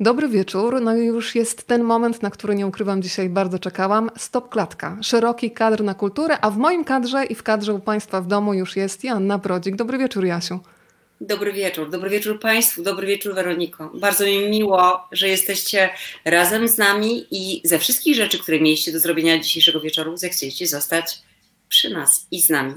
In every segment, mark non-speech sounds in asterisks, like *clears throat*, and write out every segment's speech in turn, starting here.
Dobry wieczór. No i już jest ten moment, na który nie ukrywam dzisiaj bardzo czekałam. Stop klatka. Szeroki kadr na kulturę, a w moim kadrze i w kadrze u Państwa w domu już jest Joanna Brodzik. Dobry wieczór, Jasiu. Dobry wieczór. Dobry wieczór Państwu. Dobry wieczór, Weroniko. Bardzo mi miło, że jesteście razem z nami i ze wszystkich rzeczy, które mieliście do zrobienia dzisiejszego wieczoru, zechcieliście zostać przy nas i z nami.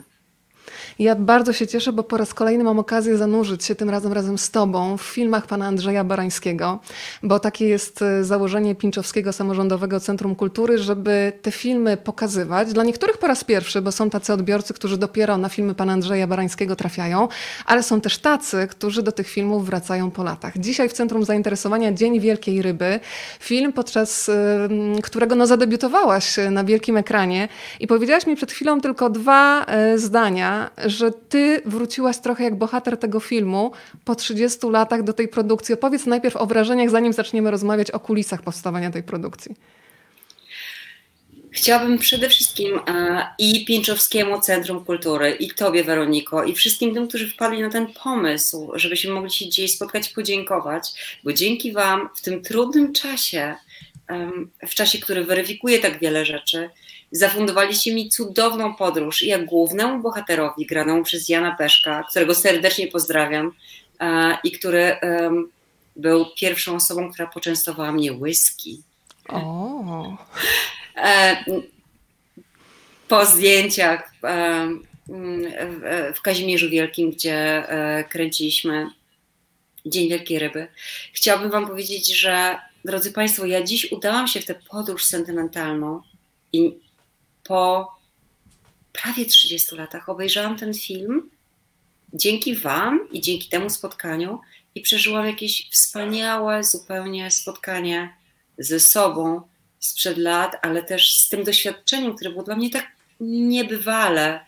Ja bardzo się cieszę, bo po raz kolejny mam okazję zanurzyć się tym razem razem z Tobą w filmach pana Andrzeja Barańskiego, bo takie jest e, założenie Pinczowskiego Samorządowego Centrum Kultury, żeby te filmy pokazywać. Dla niektórych po raz pierwszy, bo są tacy odbiorcy, którzy dopiero na filmy pana Andrzeja Barańskiego trafiają, ale są też tacy, którzy do tych filmów wracają po latach. Dzisiaj w Centrum Zainteresowania Dzień Wielkiej Ryby, film podczas którego no, zadebiutowałaś na wielkim ekranie i powiedziałaś mi przed chwilą tylko dwa zdania, że ty wróciłaś trochę jak bohater tego filmu po 30 latach do tej produkcji. Opowiedz najpierw o wrażeniach, zanim zaczniemy rozmawiać o kulisach powstawania tej produkcji. Chciałabym przede wszystkim e, i Pińczowskiemu Centrum Kultury, i Tobie, Weroniko, i wszystkim tym, którzy wpadli na ten pomysł, żebyśmy mogli się dzisiaj spotkać, podziękować, bo dzięki Wam w tym trudnym czasie, w czasie, który weryfikuje tak wiele rzeczy, zafundowaliście mi cudowną podróż jak głównemu bohaterowi graną przez Jana Peszka, którego serdecznie pozdrawiam i który był pierwszą osobą, która poczęstowała mnie whisky. O. E, po zdjęciach w Kazimierzu Wielkim, gdzie e, kręciliśmy Dzień Wielkiej Ryby. Chciałabym Wam powiedzieć, że drodzy Państwo, ja dziś udałam się w tę podróż sentymentalną i po prawie 30 latach obejrzałam ten film dzięki Wam i dzięki temu spotkaniu i przeżyłam jakieś wspaniałe zupełnie spotkanie ze sobą sprzed lat, ale też z tym doświadczeniem, które było dla mnie tak niebywale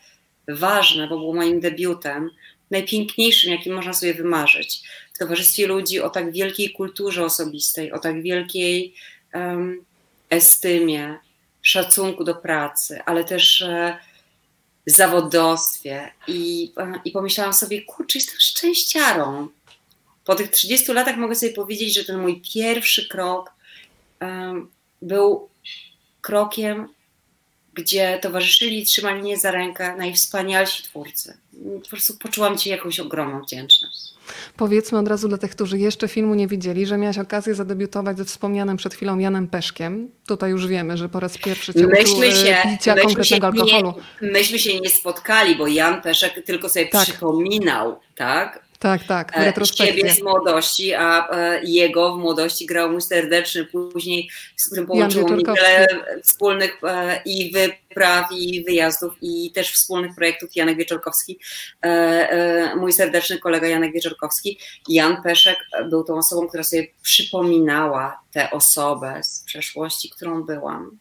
ważne, bo było moim debiutem, najpiękniejszym, jakim można sobie wymarzyć. W towarzystwie ludzi o tak wielkiej kulturze osobistej, o tak wielkiej um, estymie, szacunku do pracy, ale też e, zawodowstwie. I, e, I pomyślałam sobie, kurczę, jestem szczęściarą. Po tych 30 latach mogę sobie powiedzieć, że ten mój pierwszy krok um, był krokiem, gdzie towarzyszyli i trzymali mnie za rękę najwspanialsi twórcy. Po prostu poczułam Ci jakąś ogromną wdzięczność. Powiedzmy od razu dla tych, którzy jeszcze filmu nie widzieli, że miałaś okazję zadebiutować ze wspomnianym przed chwilą Janem Peszkiem. Tutaj już wiemy, że po raz pierwszy cię myśmy się, picia myśmy konkretnego się alkoholu. Nie, myśmy się nie spotkali, bo Jan Peszek tylko sobie tak. przypominał, tak? Tak, tak, e. Ciebie z młodości, a e, jego w młodości grał mój serdeczny, później z którym połączyło mi wiele wspólnych i wypraw, i wyjazdów, i też wspólnych projektów Janek Wieczorkowski, mój serdeczny kolega Janek Wieczorkowski. Jan Peszek był tą osobą, która sobie przypominała tę osobę z przeszłości, którą byłam.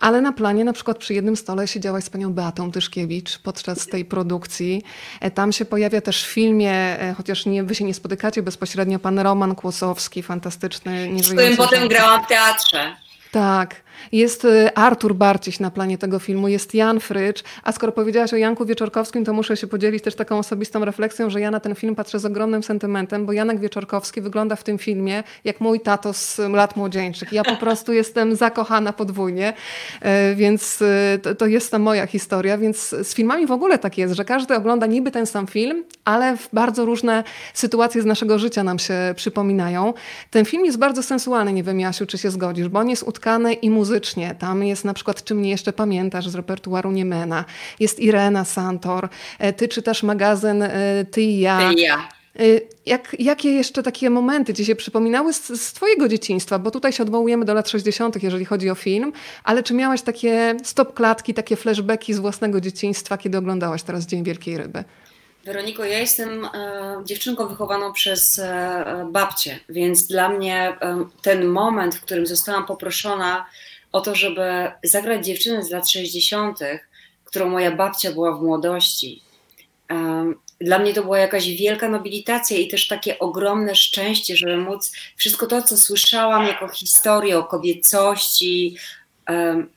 Ale na planie na przykład przy jednym stole siedziałaś z panią Beatą Tyszkiewicz podczas tej produkcji. E, tam się pojawia też w filmie, e, chociaż nie, wy się nie spotykacie bezpośrednio, pan Roman Kłosowski, fantastyczny. Z którym potem grałam w teatrze. Tak. Jest y, Artur Barciś na planie tego filmu, jest Jan Frycz, a skoro powiedziałaś o Janku Wieczorkowskim, to muszę się podzielić też taką osobistą refleksją, że ja na ten film patrzę z ogromnym sentymentem, bo Janek Wieczorkowski wygląda w tym filmie jak mój tato z lat młodzieńczych. Ja po prostu *laughs* jestem zakochana podwójnie, e, więc y, to, to jest ta moja historia, więc z filmami w ogóle tak jest, że każdy ogląda niby ten sam film, ale w bardzo różne sytuacje z naszego życia nam się przypominają. Ten film jest bardzo sensualny, nie wiem Jasiu, czy się zgodzisz, bo on jest utkany i muzyczny, muzycznie. Tam jest na przykład, czy mnie jeszcze pamiętasz z repertuaru Niemena. Jest Irena Santor. E, ty czytasz magazyn e, Ty i ja. Ty i ja. E, jak, jakie jeszcze takie momenty ci się przypominały z, z, Twojego dzieciństwa? Bo tutaj się odwołujemy do lat 60., jeżeli chodzi o film, ale czy miałaś takie stop klatki, takie flashbacki z własnego dzieciństwa, kiedy oglądałaś teraz Dzień Wielkiej Ryby? Weroniko, ja jestem e, dziewczynką wychowaną przez e, babcię, więc dla mnie e, ten moment, w którym zostałam poproszona o to, żeby zagrać dziewczynę z lat 60., którą moja babcia była w młodości. Dla mnie to była jakaś wielka nobilitacja i też takie ogromne szczęście, żeby móc wszystko to, co słyszałam jako historię o kobiecości,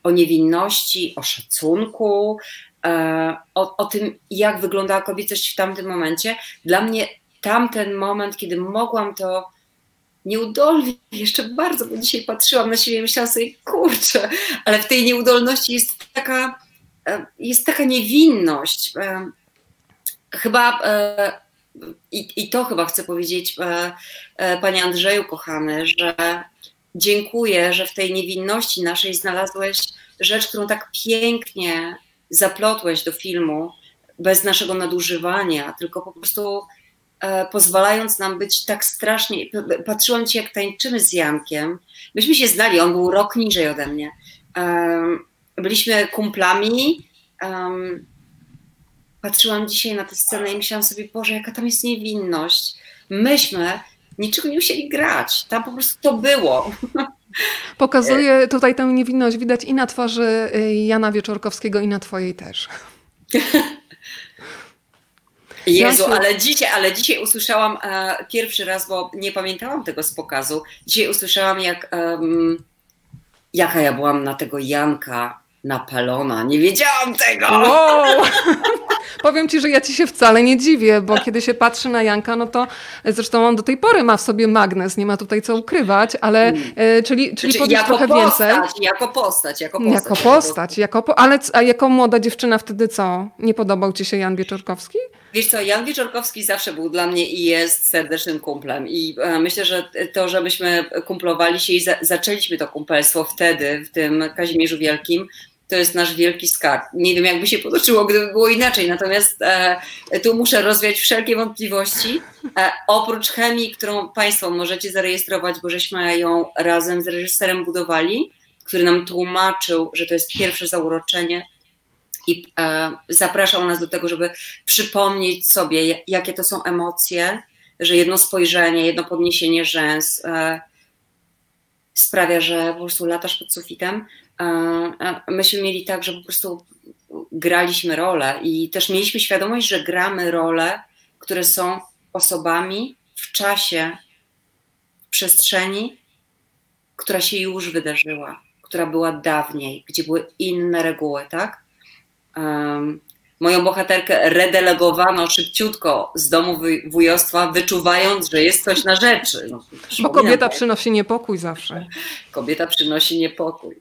o niewinności, o szacunku, e, o, o tym, jak wyglądała kobiecość w tamtym momencie. Dla mnie tamten moment, kiedy mogłam to nieudolni jeszcze bardzo, bo dzisiaj patrzyłam na siebie i myślałam sobie, kurczę, ale w tej nieudolności jest taka, e, jest taka niewinność. E, chyba i, i to chyba chcę powiedzieć, panie Andrzeju, kochany, że dziękuję, że w tej niewinności naszej znalazłeś rzecz, którą tak pięknie zaplotłeś do filmu, bez naszego nadużywania, tylko po prostu e, pozwalając nam być tak strasznie. Patrzyłam ci, jak tańczymy z Jankiem. Myśmy się znali, on był rok niżej ode mnie. Byliśmy kumplami. Um, patrzyłam dzisiaj na tę scenę i myślałam sobie, Boże, jaka tam jest niewinność. Myśmy niczego nie musieli grać. Tam po prostu to było. *laughs* Pokazuje tutaj tę niewinność, widać i na twarzy y, Jana Wieczorkowskiego, i na twojej też. *laughs* Jezu, ale dzisiaj, ale dzisiaj usłyszałam e, pierwszy raz, bo nie pamiętałam tego z pokazu. Dzisiaj usłyszałam, jak um, jaka ja byłam na tego Janka napalona. Nie wiedziałam tego! Wow. *laughs* Powiem ci, że ja ci się wcale nie dziwię, bo kiedy się patrzy na Janka, no to zresztą on do tej pory ma w sobie magnes, nie ma tutaj co ukrywać, ale e, czyli, czyli znaczy, trochę postać, więcej. Jako postać, jako postać. Jako postać, jako po, ale a jako młoda dziewczyna wtedy co? Nie podobał ci się Jan Wieczorkowski? Wiesz co, Jan Wieczorkowski zawsze był dla mnie i jest serdecznym kumplem i e, myślę, że to, że myśmy kumplowali się i za, zaczęliśmy to kumpelstwo wtedy w tym Kazimierzu Wielkim, to jest nasz wielki skarb. Nie wiem, jakby się potoczyło, gdyby było inaczej, natomiast e, tu muszę rozwiać wszelkie wątpliwości. E, oprócz chemii, którą Państwo możecie zarejestrować, bo żeśmy ją razem z reżyserem budowali, który nam tłumaczył, że to jest pierwsze zauroczenie i e, zapraszał nas do tego, żeby przypomnieć sobie, jakie to są emocje, że jedno spojrzenie, jedno podniesienie rzęs e, sprawia, że po prostu latasz pod sufitem myśmy mieli tak, że po prostu graliśmy role i też mieliśmy świadomość, że gramy role, które są osobami w czasie, w przestrzeni, która się już wydarzyła, która była dawniej, gdzie były inne reguły, tak? Um, moją bohaterkę redelegowano szybciutko z domu wujostwa, wyczuwając, że jest coś na rzeczy. No, Bo kobieta przynosi niepokój zawsze. Kobieta przynosi niepokój.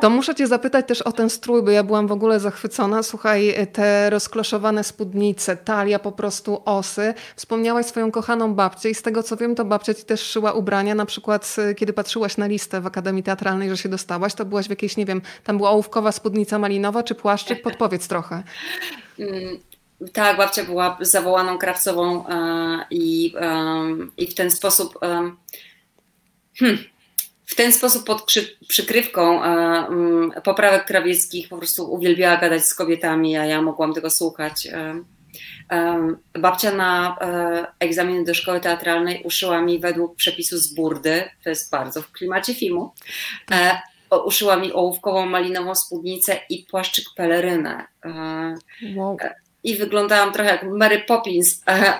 To muszę cię zapytać też o ten strój, bo ja byłam w ogóle zachwycona. Słuchaj, te rozkloszowane spódnice, talia po prostu osy. Wspomniałaś swoją kochaną babcię i z tego co wiem, to babcia ci też szyła ubrania. Na przykład kiedy patrzyłaś na listę w Akademii Teatralnej, że się dostałaś, to byłaś w jakiejś, nie wiem, tam była ołówkowa spódnica malinowa czy płaszczyk? *laughs* Podpowiedz trochę trochę. Mm, tak, babcia była zawołaną krawcową e, i, i w ten sposób hmm, w ten sposób pod przykrywką e, mm, poprawek krawieckich po prostu uwielbiała gadać z kobietami, a ja mogłam tego słuchać. E, babcia na egzamin do szkoły teatralnej uszyła mi według przepisu z burdy, to jest bardzo w klimacie filmu, uszyła mi ołówkową malinową spódnicę i płaszczyk pelerynę. E, wow. E, I wyglądałam trochę jak Mary Poppins, e,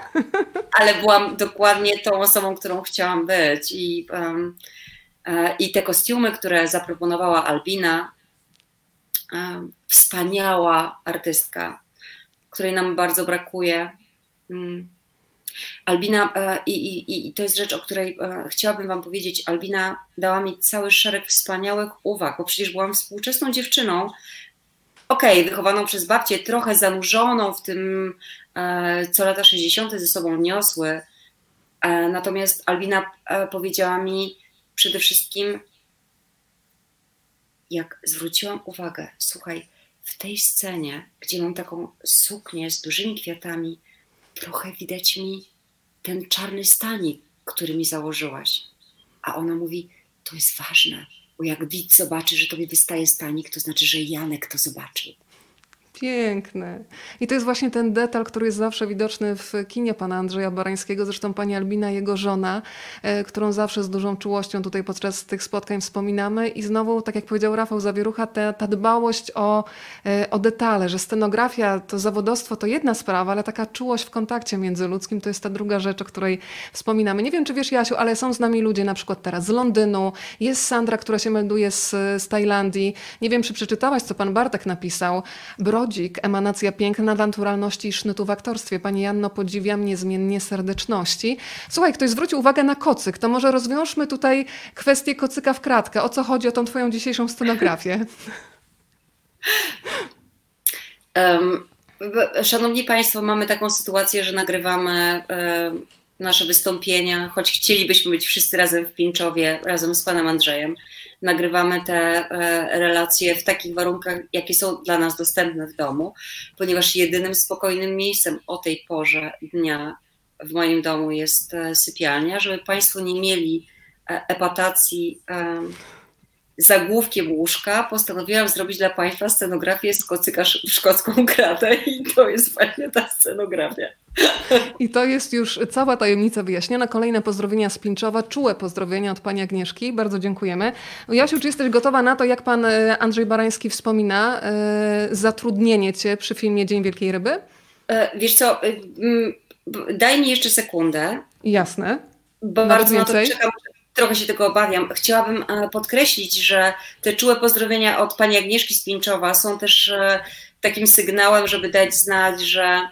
ale byłam dokładnie tą osobą, którą chciałam być. I, i te kostiumy, które zaproponowała Albina, wspaniała artystka, której nam bardzo brakuje. Albina, e, i, i, i to jest rzecz, o której e, chciałabym Wam powiedzieć, Albina dała mi cały szereg wspaniałych uwag, bo przecież byłam współczesną dziewczyną, okej, okay, wychowaną przez babcię, trochę zanurzoną w tym, e, co lata 60. ze sobą niosły. Natomiast Albina powiedziała mi przede wszystkim, jak zwróciłam uwagę, słuchaj, w tej scenie, gdzie mam taką suknię z dużymi kwiatami, trochę widać mi ten czarny stanik, który mi założyłaś. A ona mówi, to jest ważne, bo jak widz zobaczy, że tobie wystaje stanik, to znaczy, że Janek to zobaczył. Piękne. I to jest właśnie ten detal, który jest zawsze widoczny w kinie pana Andrzeja Barańskiego. Zresztą pani Albina, jego żona, e, którą zawsze z dużą czułością tutaj podczas tych spotkań wspominamy. I znowu, tak jak powiedział Rafał Zawierucha, ta, ta dbałość o, e, o detale, że scenografia, to zawodowstwo to jedna sprawa, ale taka czułość w kontakcie międzyludzkim to jest ta druga rzecz, o której wspominamy. Nie wiem, czy wiesz, Jasiu, ale są z nami ludzie na przykład teraz z Londynu, jest Sandra, która się melduje z, z Tajlandii. Nie wiem, czy przeczytałaś, co pan Bartek napisał. Lodzik, emanacja piękna, naturalności i sznytu w aktorstwie. Pani Janno, podziwiam niezmiennie serdeczności. Słuchaj, ktoś zwrócił uwagę na kocyk. To może rozwiążmy tutaj kwestię kocyka w kratkę. O co chodzi o tą twoją dzisiejszą scenografię? *laughs* Um, szanowni Państwo, mamy taką sytuację, że nagrywamy um, nasze wystąpienia, choć chcielibyśmy być wszyscy razem w Pińczowie, razem z Panem Andrzejem nagrywamy te e, relacje w takich warunkach, jakie są dla nas dostępne w domu, ponieważ jedynym spokojnym miejscem o tej porze dnia w moim domu jest e, sypialnia, żeby Państwo nie mieli e, epatacji zagłówkiem łóżka postanowiłam zrobić dla Państwa scenografię z kocyka szkocką kratę i to jest właśnie ta scenografia. I to jest już cała tajemnica wyjaśniona. Kolejne pozdrowienia z Pinczowa, czułe pozdrowienia od Pani Agnieszki. Bardzo dziękujemy. Jasiu, czy jesteś gotowa na to, jak Pan e, Andrzej Barański wspomina, e, zatrudnienie Cię przy filmie Dzień Wielkiej Ryby? E, wiesz co, daj mi jeszcze sekundę. Jasne. Bo bardzo więcej. na to czekam, trochę się tego obawiam. Chciałabym podkreślić, że te czułe pozdrowienia od pani Agnieszki Spinczowa są też takim sygnałem, żeby dać znać, że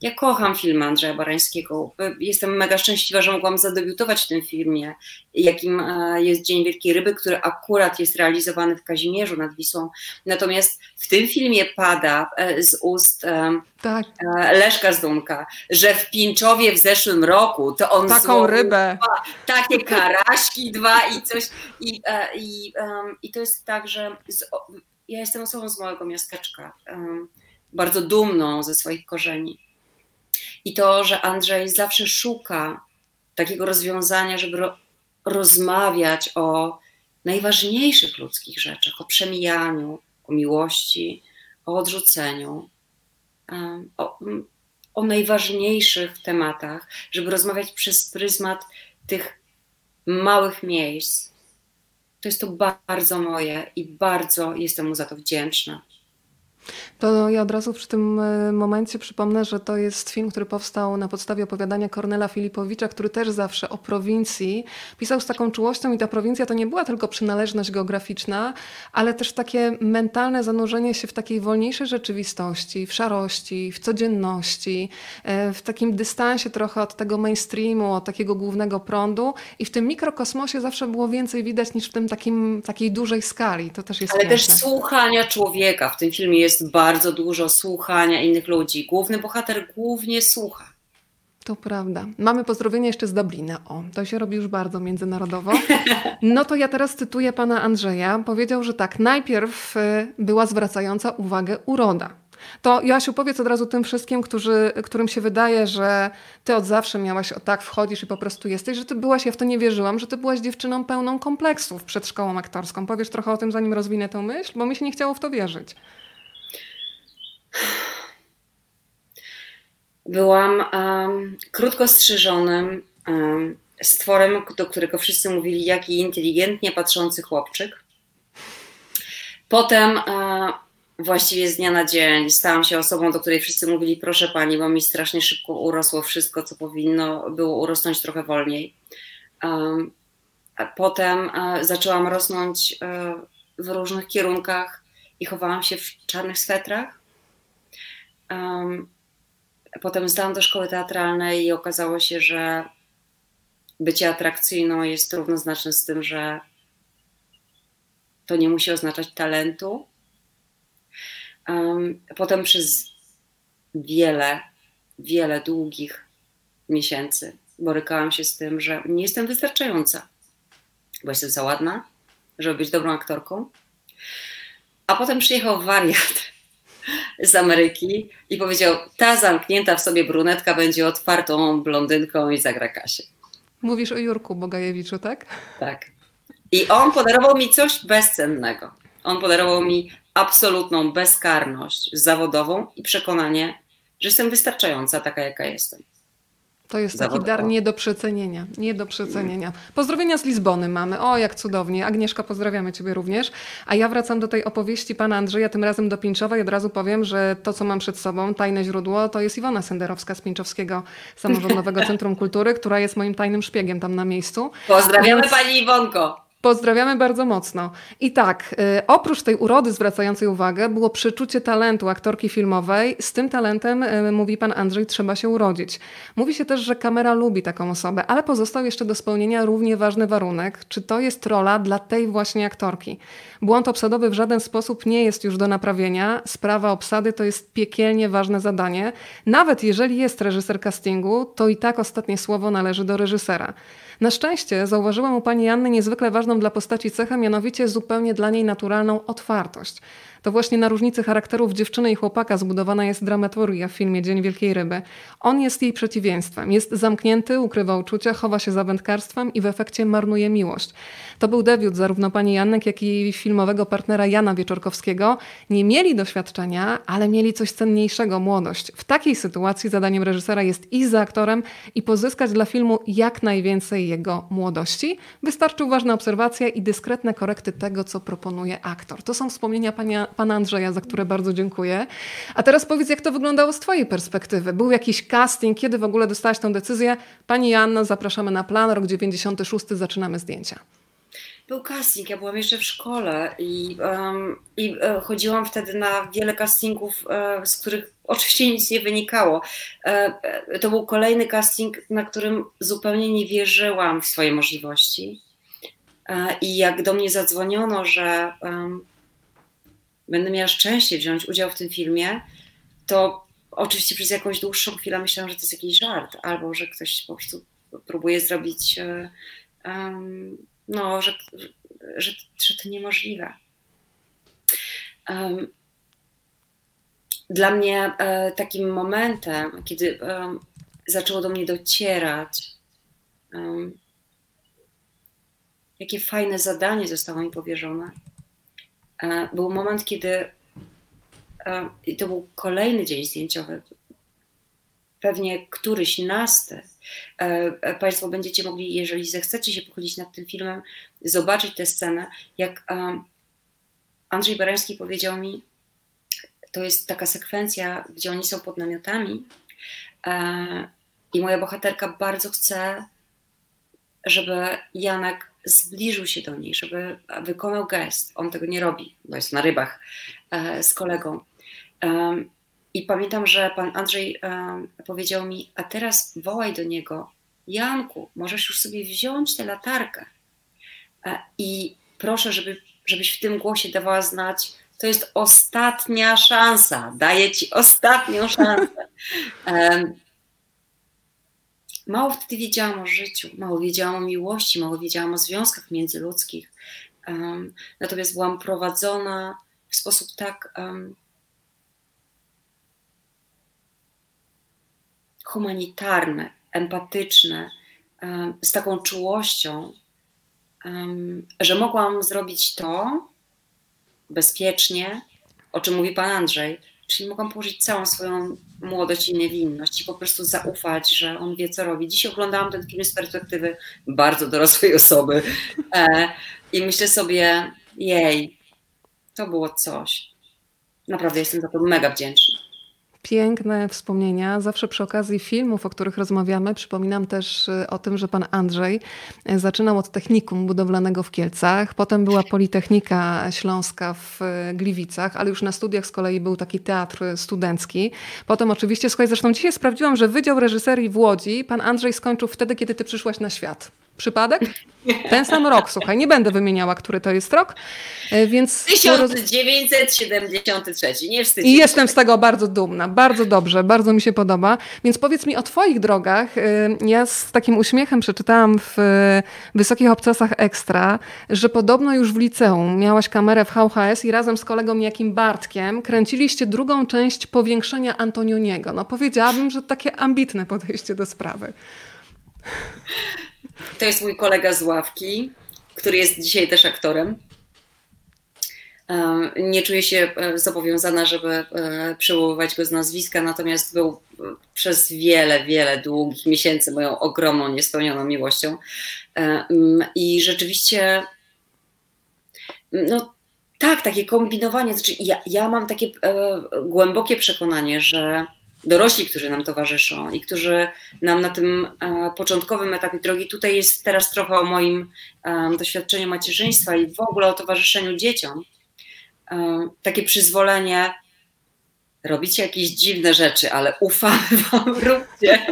ja kocham film Andrzeja Barańskiego. Jestem mega szczęśliwa, że mogłam zadebiutować w tym filmie, jakim e, jest Dzień Wielkiej Ryby, który akurat jest realizowany w Kazimierzu nad Wisłą. Natomiast w tym filmie pada e, z ust e, tak. Leszka Zdunka, że w Pinczowie w zeszłym roku to on taką rybę, dwa, takie karaśki dwa i coś. I, i, i to jest tak, że z, ja jestem osobą z małego miasteczka, bardzo dumną ze swoich korzeni i to, że Andrzej zawsze szuka takiego rozwiązania, żeby ro rozmawiać o najważniejszych ludzkich rzeczach, o przemijaniu, o miłości, o odrzuceniu, o, o najważniejszych tematach, żeby rozmawiać przez pryzmat tych małych miejsc. To jest to bardzo moje i bardzo jestem mu za to wdzięczna. To ja od razu przy tym e, momencie przypomnę, że to jest film, który powstał na podstawie opowiadania Kornela Filipowicza, który też zawsze o prowincji pisał z taką czułością i ta prowincja to nie była tylko przynależność geograficzna, ale też takie mentalne zanurzenie się w takiej wolniejszej rzeczywistości, w szarości, w codzienności, e, w takim dystansie trochę od tego mainstreamu, od takiego głównego prądu i w tym mikrokosmosie zawsze było więcej widać niż w tym takim, takiej dużej skali. To też jest Ale piękne. też słuchania człowieka w tym filmie jest jest bardzo dużo słuchania innych ludzi. Główny bohater głównie słucha. To prawda. Mamy pozdrowienie jeszcze z Dublina. O, to się robi już bardzo międzynarodowo. *laughs* No to ja teraz cytuję pana Andrzeja. Powiedział, że tak, najpierw y, była zwracająca uwagę uroda. To Joasiu, powiedz od razu tym wszystkim, którzy, którym się wydaje, że ty od zawsze miałaś o tak wchodzisz i po prostu jesteś, że ty byłaś, ja w to nie wierzyłam, że ty byłaś dziewczyną pełną kompleksów przed szkołą aktorską. Powiesz trochę o tym, zanim rozwinę tę myśl, bo mi się nie chciało w to wierzyć. Byłam um, krótko strzyżonym um, stworem, do którego wszyscy mówili, jaki inteligentnie patrzący chłopczyk. Potem uh, właściwie z dnia na dzień stałam się osobą, do której wszyscy mówili, proszę pani, bo mi strasznie szybko urosło wszystko, co powinno było urosnąć trochę wolniej. Um, potem uh, zaczęłam rosnąć uh, w różnych kierunkach i chowałam się w czarnych swetrach Um, potem zdałam do szkoły teatralnej i okazało się, że bycie atrakcyjną jest równoznaczne z tym, że to nie musi oznaczać talentu. Potem przez wiele, wiele długich miesięcy borykałam się z tym, że nie jestem wystarczająca, bo jestem za ładna, żeby być dobrą aktorką. A potem przyjechał wariat z Ameryki i powiedział: Ta zamknięta w sobie brunetka będzie otwartą blondynką i zagra Kasię. Mówisz o Jurku Bogajewiczu, tak? Tak. I on podarował mi coś bezcennego. On podarował mi absolutną bezkarność zawodową i przekonanie, że jestem wystarczająca taka, jaka jestem. To jest taki dar nie do przecenienia. Nie do przecenienia. Pozdrowienia z Lizbony mamy. O, jak cudownie. Agnieszka, pozdrawiamy Ciebie również. A ja wracam do tej opowieści pana Andrzeja, tym razem do Pinczowa i od razu powiem, że to, co mam przed sobą, tajne źródło, to jest Iwona Senderowska z Pińczowskiego Samorządowego *laughs* Centrum Kultury, która jest moim tajnym szpiegiem tam na miejscu. Pozdrawiamy. Pani Iwonko. Pozdrawiamy bardzo mocno. I tak, y, oprócz tej urody zwracającej uwagę, było przeczucie talentu aktorki filmowej. Z tym talentem, y, mówi pan Andrzej, trzeba się urodzić. Mówi się też, że kamera lubi taką osobę, ale pozostał jeszcze do spełnienia równie ważny warunek, czy to jest rola dla tej właśnie aktorki. Błąd obsadowy w żaden sposób nie jest już do naprawienia. Sprawa obsady to jest piekielnie ważne zadanie. Nawet jeżeli jest reżyser castingu, to i tak ostatnie słowo należy do reżysera. Na szczęście zauważyłam u pani Janny niezwykle ważną dla postaci cechę, mianowicie zupełnie dla niej naturalną otwartość. To właśnie na różnicy charakterów dziewczyny i chłopaka zbudowana jest dramaturgia w filmie Dzień Wielkiej Ryby. On jest jej przeciwieństwem. Jest zamknięty, ukrywa uczucia, chowa się za wędkarstwem i w efekcie marnuje miłość. To był debiut zarówno pani Jannek, jak i filmowego partnera Jana Wieczorkowskiego. Nie mieli doświadczenia, ale mieli coś cenniejszego młodość. W takiej sytuacji zadaniem reżysera jest iść za aktorem i pozyskać dla filmu jak najwięcej jego młodości. Wystarczy uważna obserwacja i dyskretne korekty tego, co proponuje aktor. To są wspomnienia pana, pana Andrzeja, za które bardzo dziękuję. A teraz powiedz, jak to wyglądało z Twojej perspektywy? Był jakiś casting? Kiedy w ogóle dostałaś tę decyzję? Pani Joanna, zapraszamy na plan, rok 96, zaczynamy zdjęcia. Był casting, ja byłam jeszcze w szkole i, um, i e, chodziłam wtedy na wiele castingów, e, z których *laughs* oczywiście nic nie wynikało. E, e to był kolejny casting, na którym zupełnie nie wierzyłam w swoje możliwości. E, I jak do mnie zadzwoniono, że um, będę miała szczęście wziąć udział w tym filmie, to oczywiście przez jakąś dłuższą chwilę myślałam, że to jest jakiś żart, albo że ktoś po prostu próbuje zrobić, um, no, że, że, że to niemożliwe. Um, dla mnie e, takim momentem, kiedy zaczęło do mnie docierać, jakie fajne zadanie zostało mi powierzone, E, był moment, kiedy e, i to był kolejny dzień zdjęciowy, pewnie któryś nasty. E, państwo będziecie mogli, jeżeli zechcecie się pochylić nad tym filmem, zobaczyć tę scenę, jak Andrzej Barański powiedział mi, to jest taka sekwencja, gdzie oni są pod namiotami i moja bohaterka bardzo chce, żeby Janek zbliżył się do niej, żeby wykonał gest. On tego nie robi, bo jest na rybach e, z kolegą. I pamiętam, że pan Andrzej powiedział mi, a teraz wołaj do niego, Janku, możesz już sobie wziąć tę latarkę. E, I proszę, żeby, żebyś w tym głosie dawała znać, to jest ostatnia szansa, daję ci ostatnią szansę. Mało wtedy wiedziałam o życiu, mało wiedziałam o miłości, mało wiedziałam o związkach międzyludzkich. Um, natomiast byłam prowadzona w sposób tak um, humanitarny, empatyczny, um, z taką czułością, że mogłam zrobić to bezpiecznie, o czym mówi pan Andrzej, czyli mogłam położyć całą swoją młodość i niewinność i po prostu zaufać, że on wie, co robi. Dziś oglądałam ten film z perspektywy bardzo dorosłej osoby *laughs* e, i myślę sobie, jej, to było coś. Naprawdę jestem za to mega wdzięczna. Piękne wspomnienia. Zawsze przy okazji filmów, o których rozmawiamy, przypominam też y, o tym, że pan Andrzej y, zaczynał od technikum budowlanego w Kielcach, potem była Politechnika Śląska w y, Gliwicach, ale już na studiach z kolei był taki teatr studencki. Potem oczywiście, słuchaj, zresztą dzisiaj sprawdziłam, że Wydział Reżyserii w Łodzi pan Andrzej skończył wtedy, kiedy ty przyszłaś na świat. Przypadek? Ten sam rok, słuchaj, nie będę wymieniała, który to jest rok, e, więc... 1973, nie wstydź I jestem z tego bardzo dumna, bardzo dobrze, bardzo mi się podoba. Więc powiedz mi o twoich drogach. E, ja z takim uśmiechem przeczytałam w e, Wysokich Obcasach Ekstra, że podobno już w liceum miałaś kamerę w VHS i razem z kolegą Jakim Bartkiem kręciliście drugą część powiększenia Antonioniego. No powiedziałabym, że takie ambitne podejście do sprawy. To jest mój kolega z ławki, który jest dzisiaj też aktorem. Nie czuję się e, zobowiązana, żeby e, przywoływać go z nazwiska, natomiast był e, przez wiele, wiele długich miesięcy moją ogromną, niespełnioną miłością. I rzeczywiście, no tak, takie kombinowanie. Znaczy ja, ja mam takie głębokie przekonanie, że dorośli, którzy nam towarzyszą i którzy nam na tym e, początkowym etapie drogi, tutaj jest teraz trochę o moim e, doświadczeniu macierzyństwa i w ogóle o towarzyszeniu dzieciom. E, takie przyzwolenie, robicie jakieś dziwne rzeczy, ale ufamy *laughs* wam, róbcie.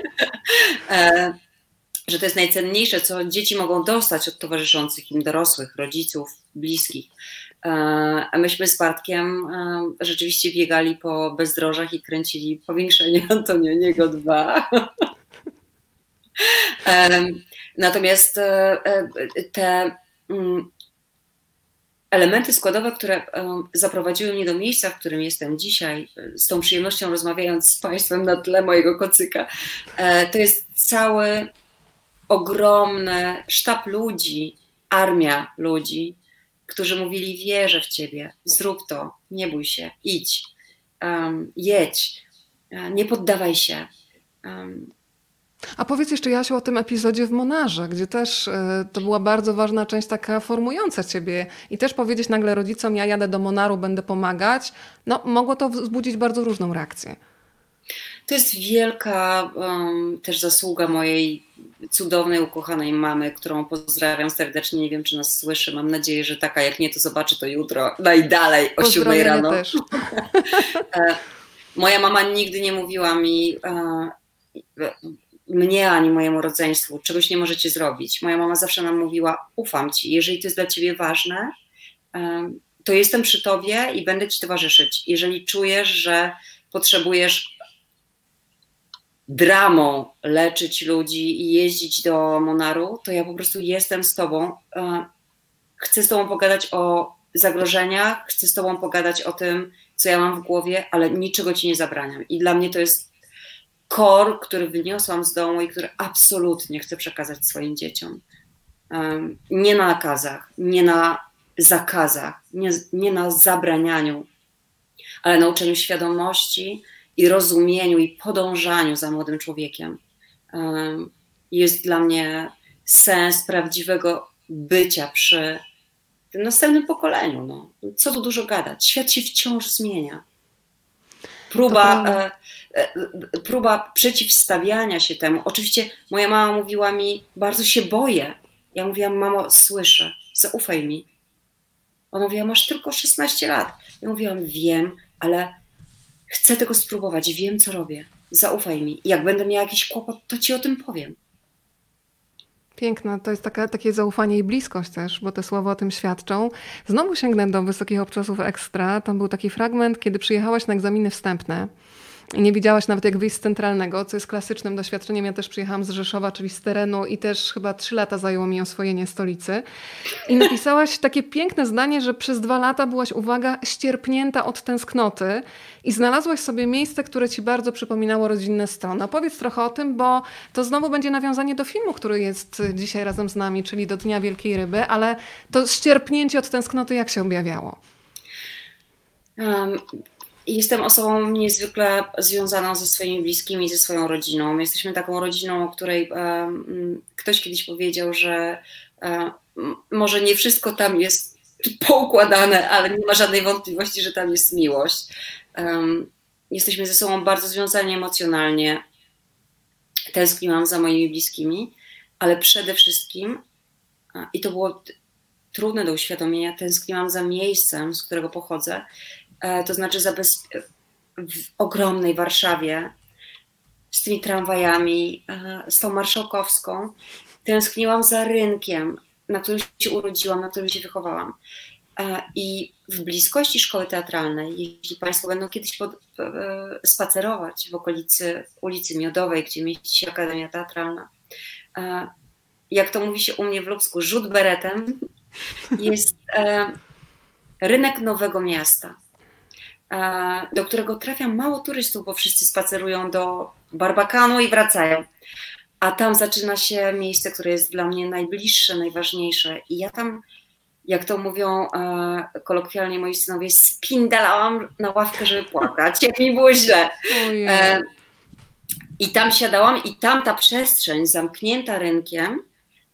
Że to jest najcenniejsze, co dzieci mogą dostać od towarzyszących im dorosłych, rodziców, bliskich. A myśmy z Bartkiem rzeczywiście biegali po bezdrożach i kręcili powiększenie *laughs* Antonioniego 2. *laughs* Natomiast e, e, te mm, elementy składowe, które zaprowadziły mnie do miejsca, w którym jestem dzisiaj, z tą przyjemnością rozmawiając z Państwem na tle mojego kocyka, e, to jest cały ogromny sztab ludzi, armia ludzi, którzy mówili: Wierzę w ciebie, zrób to, nie bój się, idź, um, jedź, e, nie poddawaj się. Um. A powiedz jeszcze, Jasiu, o tym epizodzie w Monarze, gdzie też y, to była bardzo ważna część taka formująca ciebie i też powiedzieć nagle rodzicom, ja jadę do Monaru, będę pomagać, no mogło to wzbudzić bardzo różną reakcję. To jest wielka um, też zasługa mojej cudownej, ukochanej mamy, którą pozdrawiam serdecznie. Nie wiem, czy nas słyszy. Mam nadzieję, że taka. Jak nie, to zobaczy to jutro. Najdalej o siódmej rano. Też. *laughs* E, moja mama nigdy nie mówiła mi, e, mnie ani mojemu rodzeństwu, czegoś nie możecie zrobić. Moja mama zawsze nam mówiła: Ufam ci, jeżeli to jest dla ciebie ważne, e, to jestem przy tobie i będę ci towarzyszyć. Jeżeli czujesz, że potrzebujesz dramą leczyć ludzi i jeździć do Monaru, to ja po prostu jestem z tobą. E, chcę z tobą pogadać o zagrożeniach, chcę z tobą pogadać o tym, co ja mam w głowie, ale niczego ci nie zabraniam. I dla mnie to jest kor, który wyniosłam z domu i który absolutnie chcę przekazać swoim dzieciom. Nie na nakazach, nie na zakazach, nie, nie na zabranianiu, ale na uczeniu świadomości, i rozumieniu i podążaniu za młodym człowiekiem jest dla mnie sens prawdziwego bycia przy tym następnym pokoleniu. No. Co tu dużo gadać? Świat się wciąż zmienia. Próba, e, e, próba przeciwstawiania się temu. Oczywiście moja mama mówiła mi, bardzo się boję. Ja mówiłam, mamo, słyszę, zaufaj mi. Ona mówiła, masz tylko 16 lat. Ja mówiłam, wiem, ale Chcę tego spróbować, wiem co robię. Zaufaj mi. Jak będę miała jakiś kłopot, to ci o tym powiem. Piękne, to jest taka, takie zaufanie i bliskość też, bo te słowa o tym świadczą. Znowu sięgnę do Wysokich Obczasów Ekstra. Tam był taki fragment, kiedy przyjechałaś na egzaminy wstępne i nie widziałaś nawet jak wyjść z centralnego, co jest klasycznym doświadczeniem. Ja też przyjechałam z Rzeszowa, czyli z terenu i też chyba trzy lata zajęło mi oswojenie stolicy. I napisałaś takie piękne zdanie, że przez dwa lata byłaś, uwaga, ścierpnięta od tęsknoty i znalazłaś sobie miejsce, które ci bardzo przypominało rodzinne strony. Powiedz trochę o tym, bo to znowu będzie nawiązanie do filmu, który jest dzisiaj razem z nami, czyli do Dnia Wielkiej Ryby, ale to ścierpnięcie od tęsknoty jak się objawiało? Um, Jestem osobą niezwykle związaną ze swoimi bliskimi, ze swoją rodziną. Jesteśmy taką rodziną, o której ktoś kiedyś powiedział, że może nie wszystko tam jest poukładane, ale nie ma żadnej wątpliwości, że tam jest miłość. Jesteśmy ze sobą bardzo związani emocjonalnie. Tęskniłam za moimi bliskimi, ale przede wszystkim, i to było trudne do uświadomienia, tęskniłam za miejscem, z którego pochodzę to znaczy w ogromnej Warszawie z tymi tramwajami, e, z tą marszałkowską. Tęskniłam za rynkiem, na którym się urodziłam, na którym się wychowałam. E, I w bliskości szkoły teatralnej, jeśli Państwo będą kiedyś pod, spacerować w okolicy ulicy Miodowej, gdzie mieści się Akademia Teatralna, jak to mówi się u mnie w Lubsku, rzut beretem, jest rynek Nowego Miasta do którego trafia mało turystów, bo wszyscy spacerują do Barbakanu i wracają. A tam zaczyna się miejsce, które jest dla mnie najbliższe, najważniejsze. I ja tam, jak to mówią e, kolokwialnie moi synowie, spindalałam na ławkę, żeby płakać, *laughs* jak mi było źle. E, I tam siadałam, i tam ta przestrzeń zamknięta rynkiem,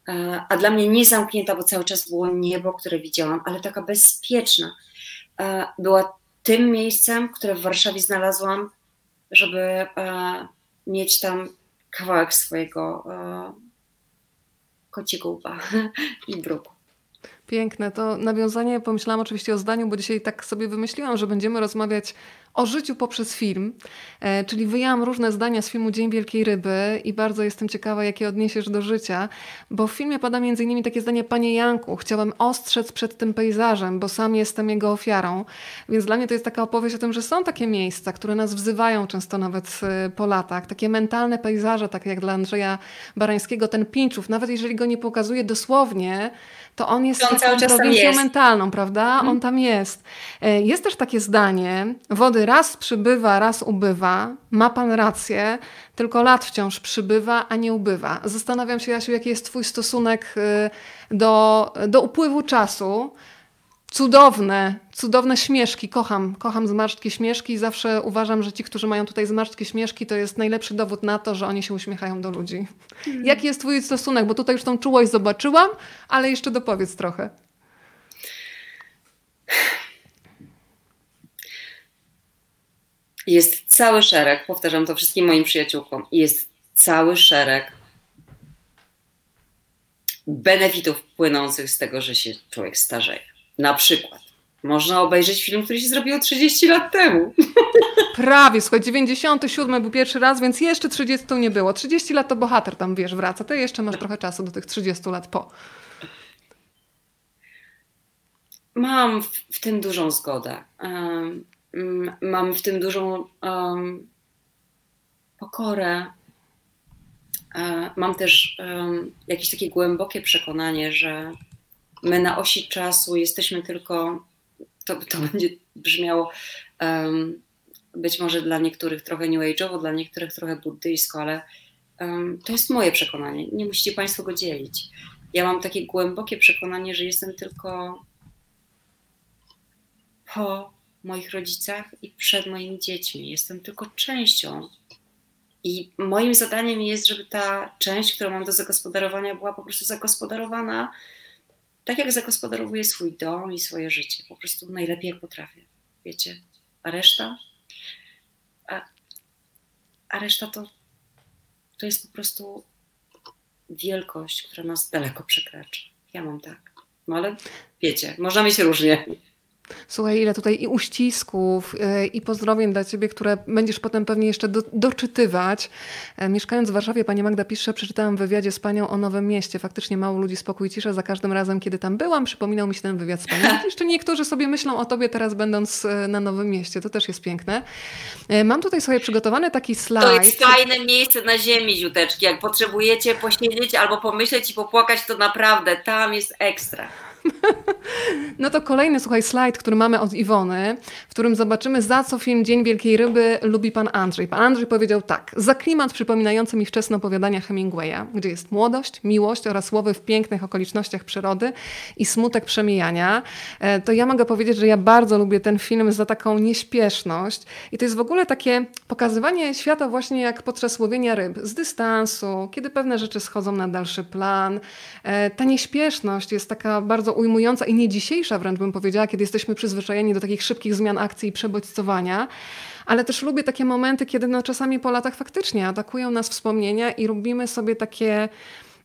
e, a dla mnie nie zamknięta, bo cały czas było niebo, które widziałam, ale taka bezpieczna, e, była tym miejscem, które w Warszawie znalazłam, żeby e, mieć tam kawałek swojego e, *laughs* i bruku. Piękne. To nawiązanie pomyślałam oczywiście o zdaniu, bo dzisiaj tak sobie wymyśliłam, że będziemy rozmawiać o życiu poprzez film. E, czyli wyjęłam różne zdania z filmu Dzień Wielkiej Ryby i bardzo jestem ciekawa, jakie odniesiesz do życia, bo w filmie pada między innymi takie zdanie Panie Janku, chciałem ostrzec przed tym pejzażem, bo sam jestem jego ofiarą. Więc dla mnie to jest taka opowieść o tym, że są takie miejsca, które nas wzywają często nawet e, po latach. Takie mentalne pejzaże, takie jak dla Andrzeja Barańskiego, ten Pinczów, nawet jeżeli go nie pokazuje dosłownie, to on jest on czas prowincją mentalną, prawda? Hmm. On tam jest. E, jest też takie zdanie, wody raz przybywa, raz ubywa, ma pan rację, tylko lat wciąż przybywa, a nie ubywa. Zastanawiam się, Jasiu, jaki jest twój stosunek y, do, do upływu czasu, cudowne, cudowne śmieszki. Kocham, kocham zmarszczki śmieszki i zawsze uważam, że ci, którzy mają tutaj zmarszczki śmieszki, to jest najlepszy dowód na to, że oni się uśmiechają do ludzi. Hmm. Jaki jest twój stosunek? Bo tutaj już tą czułość zobaczyłam, ale jeszcze dopowiedz trochę. Jest cały szereg, powtarzam to wszystkim moim przyjaciółkom, jest cały szereg benefitów płynących z tego, że się człowiek starzeje. Na przykład można obejrzeć film, który się zrobił 30 lat temu. Prawie, słuchaj, 97 był pierwszy raz, więc jeszcze 30 nie było. 30 lat to bohater tam, wiesz, wraca. Ty jeszcze masz trochę czasu do tych 30 lat po. Mam w, w tym dużą zgodę. Um, mam w tym dużą um, pokorę. Um, mam też jakieś takie głębokie przekonanie, że my na osi czasu jesteśmy tylko, to, to *laughs* będzie brzmiało um, być może dla niektórych trochę new age'owo, dla niektórych trochę buddyjsko, ale um, to jest moje przekonanie. Nie musicie Państwo go dzielić. Ja mam takie głębokie przekonanie, że jestem tylko po moich rodzicach i przed moimi dziećmi. Jestem tylko częścią. I moim zadaniem jest, żeby ta część, którą mam do zagospodarowania, była po prostu zagospodarowana tak jak zagospodarowuję swój dom i swoje życie, po prostu najlepiej jak potrafię, wiecie. A reszta? A, a reszta to, to jest po prostu wielkość, która nas daleko przekracza. Ja mam tak. No ale wiecie, można mieć różnie. Słuchaj, ile tutaj i uścisków, y, i pozdrowień dla ciebie, które będziesz potem pewnie jeszcze do, doczytywać. E, mieszkając w Warszawie, pani Magda pisze, przeczytałam w wywiadzie z panią o Nowym Mieście. Faktycznie mało ludzi spokój i cisza. Za każdym razem, kiedy tam byłam, przypominał mi się ten wywiad z panią. *laughs* Jeszcze niektórzy sobie myślą o tobie teraz będąc e, na Nowym Mieście. To też jest piękne. E, mam tutaj sobie przygotowany taki slajd. To jest fajne miejsce na ziemi, Ziuteczki. Jak potrzebujecie posiedzieć albo pomyśleć i popłakać, to naprawdę tam jest ekstra. *laughs* No to kolejny, słuchaj, slajd, który mamy od Iwony, w którym zobaczymy, za co film Dzień Wielkiej Ryby lubi pan Andrzej. Pan Andrzej powiedział tak. Za klimat przypominający mi wczesne opowiadania Hemingwaya, gdzie jest młodość, miłość oraz słowy w pięknych okolicznościach przyrody i smutek przemijania. E, to ja mogę powiedzieć, że ja bardzo lubię ten film za taką nieśpieszność. I to jest w ogóle takie pokazywanie świata właśnie jak podczas łowienia ryb, z dystansu, kiedy pewne rzeczy schodzą na dalszy plan. E, ta nieśpieszność jest taka bardzo ujmująca i nie dzisiejsza wręcz bym powiedziała, kiedy jesteśmy przyzwyczajeni do takich szybkich zmian akcji i przebodźcowania. Ale też lubię takie momenty, kiedy no czasami po latach faktycznie atakują nas wspomnienia i robimy sobie takie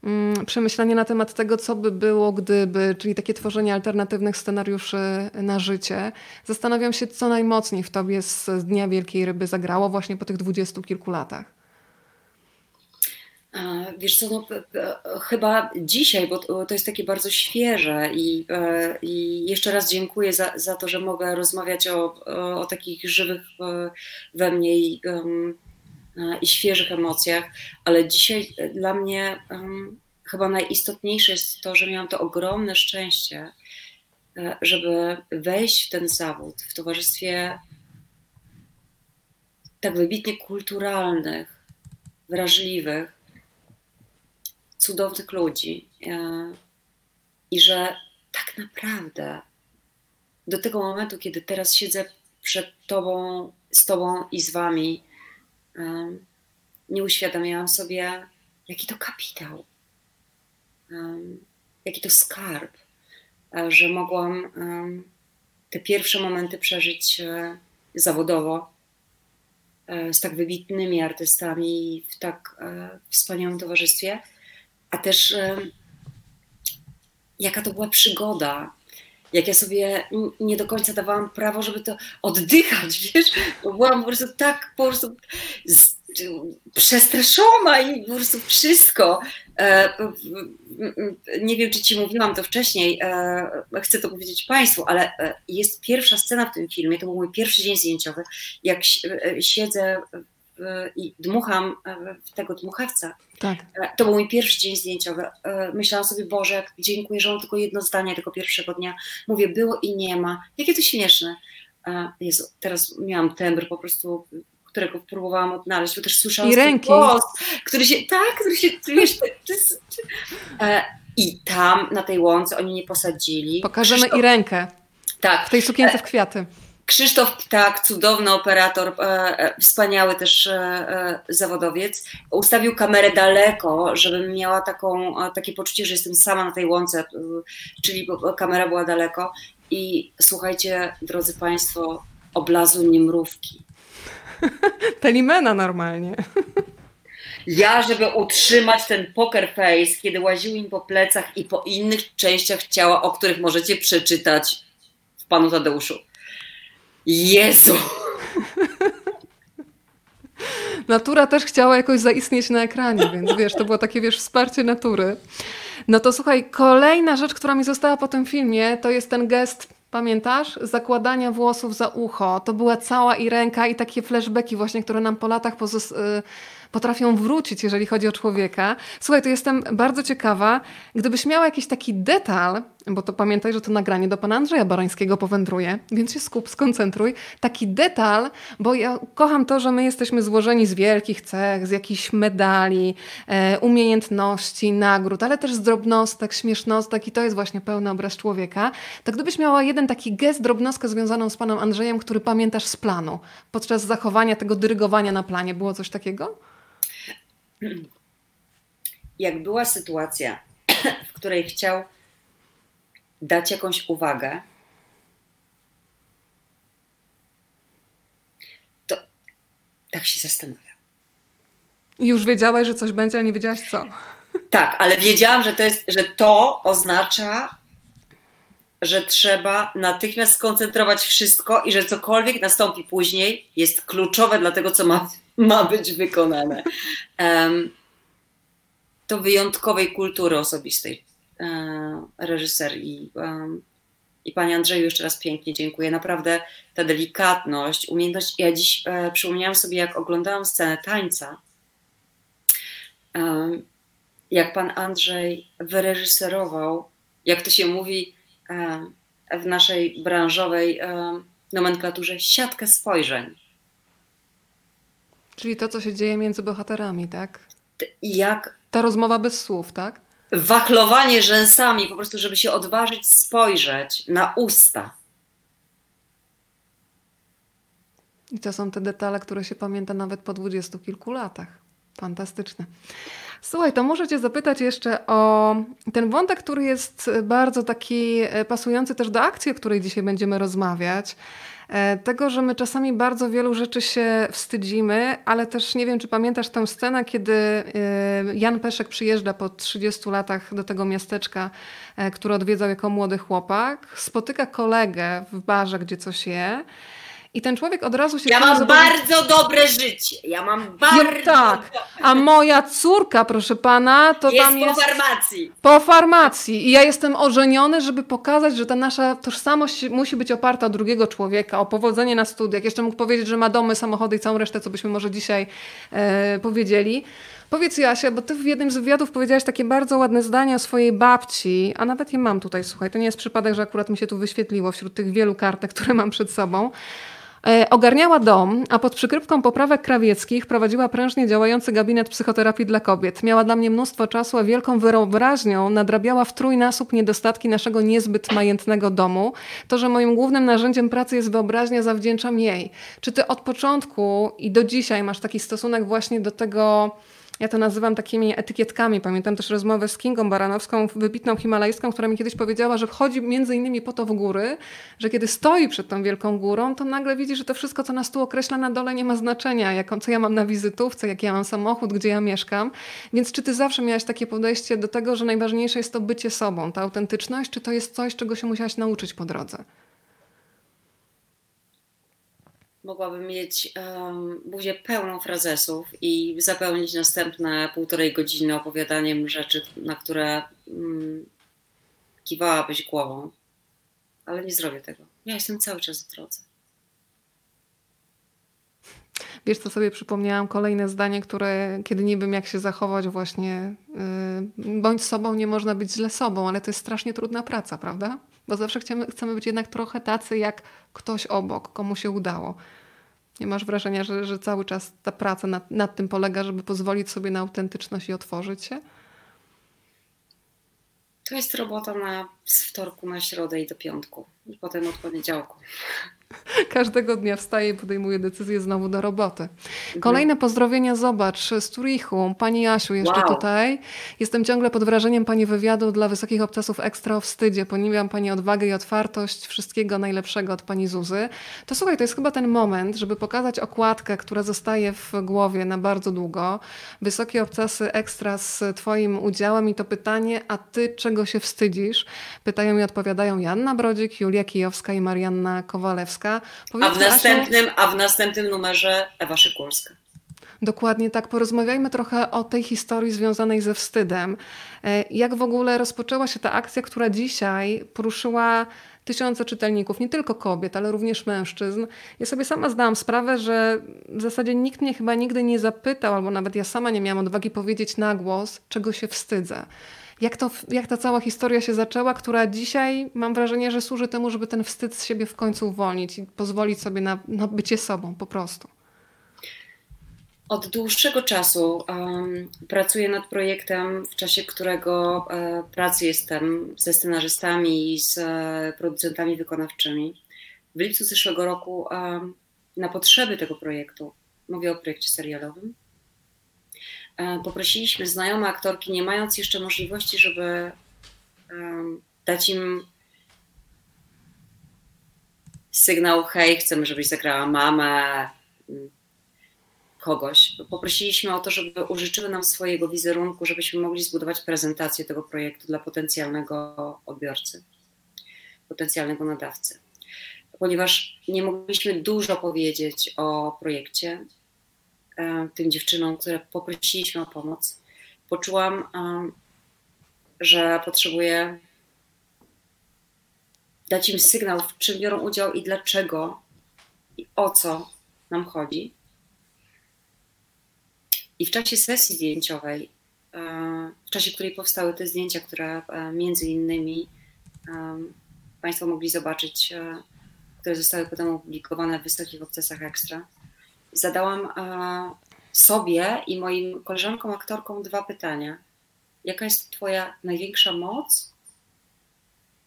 mm, przemyślenie na temat tego, co by było, gdyby, czyli takie tworzenie alternatywnych scenariuszy na życie. Zastanawiam się, co najmocniej w tobie z Dnia Wielkiej Ryby zagrało właśnie po tych dwudziestu kilku latach. Wiesz co, no, chyba dzisiaj, bo to jest takie bardzo świeże i, e, i jeszcze raz dziękuję za, za to, że mogę rozmawiać o, o takich żywych e, we mnie i, i świeżych emocjach, ale dzisiaj dla mnie chyba najistotniejsze jest to, że miałam to ogromne szczęście, e, żeby wejść w ten zawód w towarzystwie tak wybitnie kulturalnych, wrażliwych, cudownych ludzi e, i że tak naprawdę do tego momentu, kiedy teraz siedzę przed Tobą, z Tobą i z Wami, e, nie uświadamiałam sobie, jaki to kapitał, e, jaki to skarb, że mogłam te pierwsze momenty przeżyć zawodowo z tak wybitnymi artystami w tak wspaniałym towarzystwie, a też jaka to była przygoda, jak ja sobie nie do końca dawałam prawo, żeby to oddychać, *laughs* wiesz, bo byłam po prostu tak po prostu z, przestraszona i po prostu wszystko. E, nie wiem, czy ci mówiłam to wcześniej, e, chcę to powiedzieć Państwu, ale e, jest pierwsza scena w tym filmie, to był mój pierwszy dzień zdjęciowy, jak siedzę i dmucham w tego dmuchawca. Tak. To był mój pierwszy dzień zdjęciowy. Myślałam sobie, Boże, dziękuję, że mam tylko jedno zdanie tego pierwszego dnia. Mówię, było i nie ma. Jakie to śmieszne. Jezu, teraz miałam tembr po prostu którego próbowałam odnaleźć, bo też słyszałam I ręki. głos, który się, tak, który się, wiesz, e, i tam na tej łące oni nie posadzili. Pokażemy Krzysztof, i rękę. Tak. W tej sukience w kwiaty. Krzysztof Ptak, cudowny operator, e, e, wspaniały też e, zawodowiec, ustawił kamerę daleko, żebym miała taką, takie poczucie, że jestem sama na tej łące, czyli kamera była daleko. I słuchajcie, drodzy Państwo, oblazły mnie mrówki. *laughs* Telimena normalnie. *laughs* Ja, żeby utrzymać ten poker face, kiedy łaził im po plecach i po innych częściach ciała, o których możecie przeczytać w Panu Tadeuszu. Jezu! Natura też chciała jakoś zaistnieć na ekranie, więc wiesz, to było takie, wiesz, wsparcie natury. No to słuchaj, kolejna rzecz, która mi została po tym filmie, to jest ten gest Pamiętasz? Zakładania włosów za ucho. To była cała i ręka i takie flashbacki właśnie, które nam po latach y, potrafią wrócić, jeżeli chodzi o człowieka. Słuchaj, to jestem bardzo ciekawa, gdybyś miała jakiś taki detal, bo to pamiętaj, że to nagranie do pana Andrzeja Barańskiego powędruje, więc się skup, skoncentruj. Taki detal, bo ja kocham to, że my jesteśmy złożeni z wielkich cech, z jakichś medali, e, umiejętności, nagród, ale też z drobnostek, śmiesznostek i to jest właśnie pełny obraz człowieka. To gdybyś miała jeden taki gest, drobnostkę związaną z panem Andrzejem, który pamiętasz z planu, podczas zachowania tego dyrygowania na planie, było coś takiego? Jak była sytuacja, *clears throat* w której chciał dać jakąś uwagę, to tak się zastanawiam. Już wiedziałaś, że coś będzie, ale nie wiedziałaś co. Tak, ale wiedziałam, że to, jest, że to oznacza, że trzeba natychmiast skoncentrować wszystko i że cokolwiek nastąpi później jest kluczowe dla tego, co ma, ma być wykonane. Um, to wyjątkowej kultury osobistej reżyser i, um, i Panie Andrzeju jeszcze raz pięknie dziękuję. Naprawdę ta delikatność, umiejętność. Ja dziś e, przypomniałam sobie, jak oglądałam scenę tańca, jak Pan Andrzej wyreżyserował, jak to się mówi, w naszej branżowej nomenklaturze siatkę spojrzeń. Czyli to, co się dzieje między bohaterami, tak? Jak. Ta rozmowa bez słów, tak? Wachlowanie rzęsami, po prostu, żeby się odważyć spojrzeć na usta. I to są te detale, które się pamięta nawet po dwudziestu kilku latach. Fantastyczne. Słuchaj, to muszę Cię zapytać jeszcze o ten wątek, który jest bardzo taki e, pasujący też do akcji, o której dzisiaj będziemy rozmawiać. E, tego, że my czasami bardzo wielu rzeczy się wstydzimy, ale też nie wiem, czy pamiętasz tę scenę, kiedy e, Jan Peszek przyjeżdża po 30 latach do tego miasteczka, które odwiedzał jako młody chłopak, spotyka kolegę w barze, gdzie coś je i ten człowiek od razu się... Ja mam bardzo dobre życie. Ja mam bardzo... Ja, tak. A moja córka, proszę pana, to jest tam jest... po farmacji. Po farmacji. I ja jestem ożeniony, żeby pokazać, że ta nasza tożsamość musi być oparta o drugiego człowieka, o powodzenie na studiach. Jeszcze mógł powiedzieć, że ma domy, samochody i całą resztę, co byśmy może dzisiaj e, powiedzieli. Powiedz Jasia, bo ty w jednym z wywiadów powiedziałaś takie bardzo ładne zdanie o swojej babci, a nawet je mam tutaj, słuchaj, to nie jest przypadek, że akurat mi się tu wyświetliło wśród tych wielu kartek, które mam przed sobą. E, ogarniała dom, a pod przykrywką poprawek krawieckich prowadziła prężnie działający gabinet psychoterapii dla kobiet. Miała dla mnie mnóstwo czasu, a wielką wyobraźnią nadrabiała w trójnasób niedostatki naszego niezbyt majętnego domu. To, że moim głównym narzędziem pracy jest wyobraźnia, zawdzięczam jej. Czy ty od początku i do dzisiaj masz taki stosunek właśnie do tego ja to nazywam takimi etykietkami. Pamiętam też rozmowę z Kingą Baranowską, wybitną himalajską, która mi kiedyś powiedziała, że wchodzi między innymi po to w góry, że kiedy stoi przed tą wielką górą, to nagle widzi, że to wszystko, co nas tu określa na dole nie ma znaczenia. Jaką, co ja mam na wizytówce, jaki ja mam samochód, gdzie ja mieszkam. Więc czy ty zawsze miałaś takie podejście do tego, że najważniejsze jest to bycie sobą, ta autentyczność, czy to jest coś, czego się musiałaś nauczyć po drodze? Mogłabym mieć um, buzię pełną frazesów i zapełnić następne półtorej godziny opowiadaniem rzeczy, na które um, kiwałabyś głową. Ale nie zrobię tego. Ja jestem cały czas w drodze. Wiesz, co sobie przypomniałam? Kolejne zdanie, które kiedy nie wiem, jak się zachować, właśnie yy, bądź sobą, nie można być źle sobą, ale to jest strasznie trudna praca, prawda? Bo zawsze chcemy, chcemy być jednak trochę tacy jak ktoś obok, komu się udało. Nie masz wrażenia, że, że cały czas ta praca nad, nad tym polega, żeby pozwolić sobie na autentyczność i otworzyć się? To jest robota na, z wtorku na środę i do piątku, i potem od poniedziałku. *laughs* Każdego dnia wstaje i podejmuje decyzję znowu do roboty. Mhm. Kolejne pozdrowienia, zobacz, z Turichu. Pani Jasiu jeszcze wow. tutaj. Jestem ciągle pod wrażeniem Pani wywiadu dla Wysokich Obcasów Ekstra o wstydzie. Poniewiam Pani odwagę i otwartość. Wszystkiego najlepszego od Pani Zuzy. To słuchaj, to jest chyba ten moment, żeby pokazać okładkę, która zostaje w głowie na bardzo długo. Wysokie Obcasy Ekstra z Twoim udziałem i to pytanie, a Ty czego się wstydzisz? Pytają i odpowiadają Janna Brodzik, Julia Kijowska i Marianna Kowalewska. A w, następnym, a w następnym numerze Ewa Szykulska. Dokładnie tak. Porozmawiajmy trochę o tej historii związanej ze wstydem. E, jak w ogóle rozpoczęła się ta akcja, która dzisiaj poruszyła tysiące czytelników, nie tylko kobiet, ale również mężczyzn. Ja sobie sama zdałam sprawę, że w zasadzie nikt mnie chyba nigdy nie zapytał, albo nawet ja sama nie miałam odwagi powiedzieć na głos, czego się wstydzę jak, to, jak ta cała historia się zaczęła, która dzisiaj mam wrażenie, że służy temu, żeby ten wstyd z siebie w końcu uwolnić i pozwolić sobie na, na bycie sobą po prostu. Od dłuższego czasu um, pracuję nad projektem, w czasie którego e, pracy jestem ze scenarzystami i z e, producentami wykonawczymi. W lipcu zeszłego roku na potrzeby tego projektu, mówię o projekcie serialowym, poprosiliśmy znajome aktorki, nie mając jeszcze możliwości, żeby dać im sygnał, hej, chcemy, żebyś zagrała mamę, mm, kogoś. Poprosiliśmy o to, żeby użyczyły nam swojego wizerunku, żebyśmy mogli zbudować prezentację tego projektu dla potencjalnego odbiorcy, potencjalnego nadawcy. Ponieważ nie mogliśmy dużo powiedzieć o projekcie, E, tym dziewczynom, które poprosiliśmy o pomoc, poczułam, e, że potrzebuję dać im sygnał, w czym biorą udział i dlaczego i o co nam chodzi. I w czasie sesji zdjęciowej, e, w czasie której powstały te zdjęcia, które między innymi Państwo mogli zobaczyć, które zostały potem opublikowane w Wysokich Obcasach Ekstra, zadałam e, sobie i moim koleżankom aktorkom dwa pytania. Jaka jest Twoja największa moc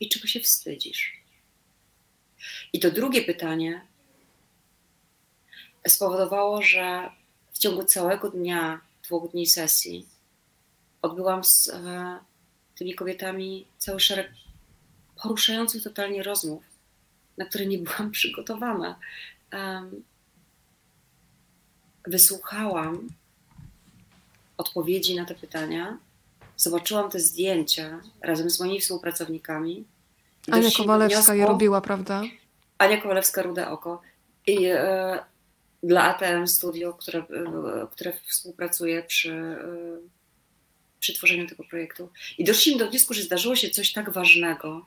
i czego się wstydzisz? I to drugie pytanie spowodowało, że w ciągu całego dnia, dwóch dni sesji, odbyłam z e, tymi kobietami cały szereg poruszających totalnie rozmów, na które nie byłam *laughs* przygotowana wysłuchałam odpowiedzi na te pytania, zobaczyłam te zdjęcia razem z moimi współpracownikami. Ania Kowalewska wniosku, je robiła, prawda? Ania Kowalewska, Rude Oko. I e, dla ATM Studio, które, e, które współpracuje przy, e, przy tworzeniu tego projektu. I doszliśmy do wniosku, że zdarzyło się coś tak ważnego,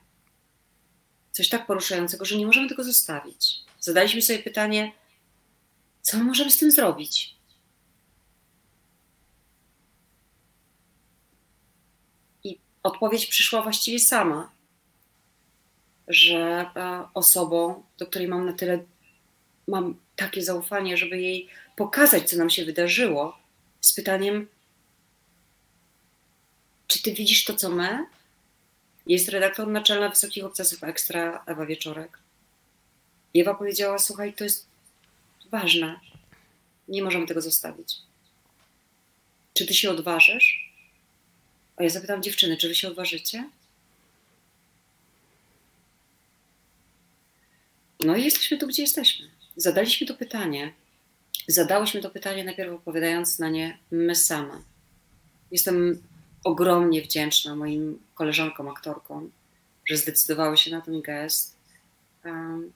coś tak poruszającego, że nie możemy tego zostawić. Zadaliśmy sobie pytanie, co my możemy z tym zrobić? I odpowiedź przyszła właściwie sama, że e, osobą, do której mam na tyle, mam takie zaufanie, żeby jej pokazać, co nam się wydarzyło, z pytaniem, czy ty widzisz to, co my? Jest redaktor naczelna Wysokich Obcasów Ekstra, Ewa Wieczorek. Ewa powiedziała, słuchaj, to jest ważne. Nie możemy tego zostawić. Czy ty się odważysz? A ja zapytam dziewczyny, czy wy się odważycie? No i jesteśmy tu, gdzie jesteśmy. Zadaliśmy to pytanie. Zadałyśmy to pytanie najpierw odpowiadając na nie my same. Jestem ogromnie wdzięczna moim koleżankom, aktorkom, że zdecydowały się na ten gest. Um,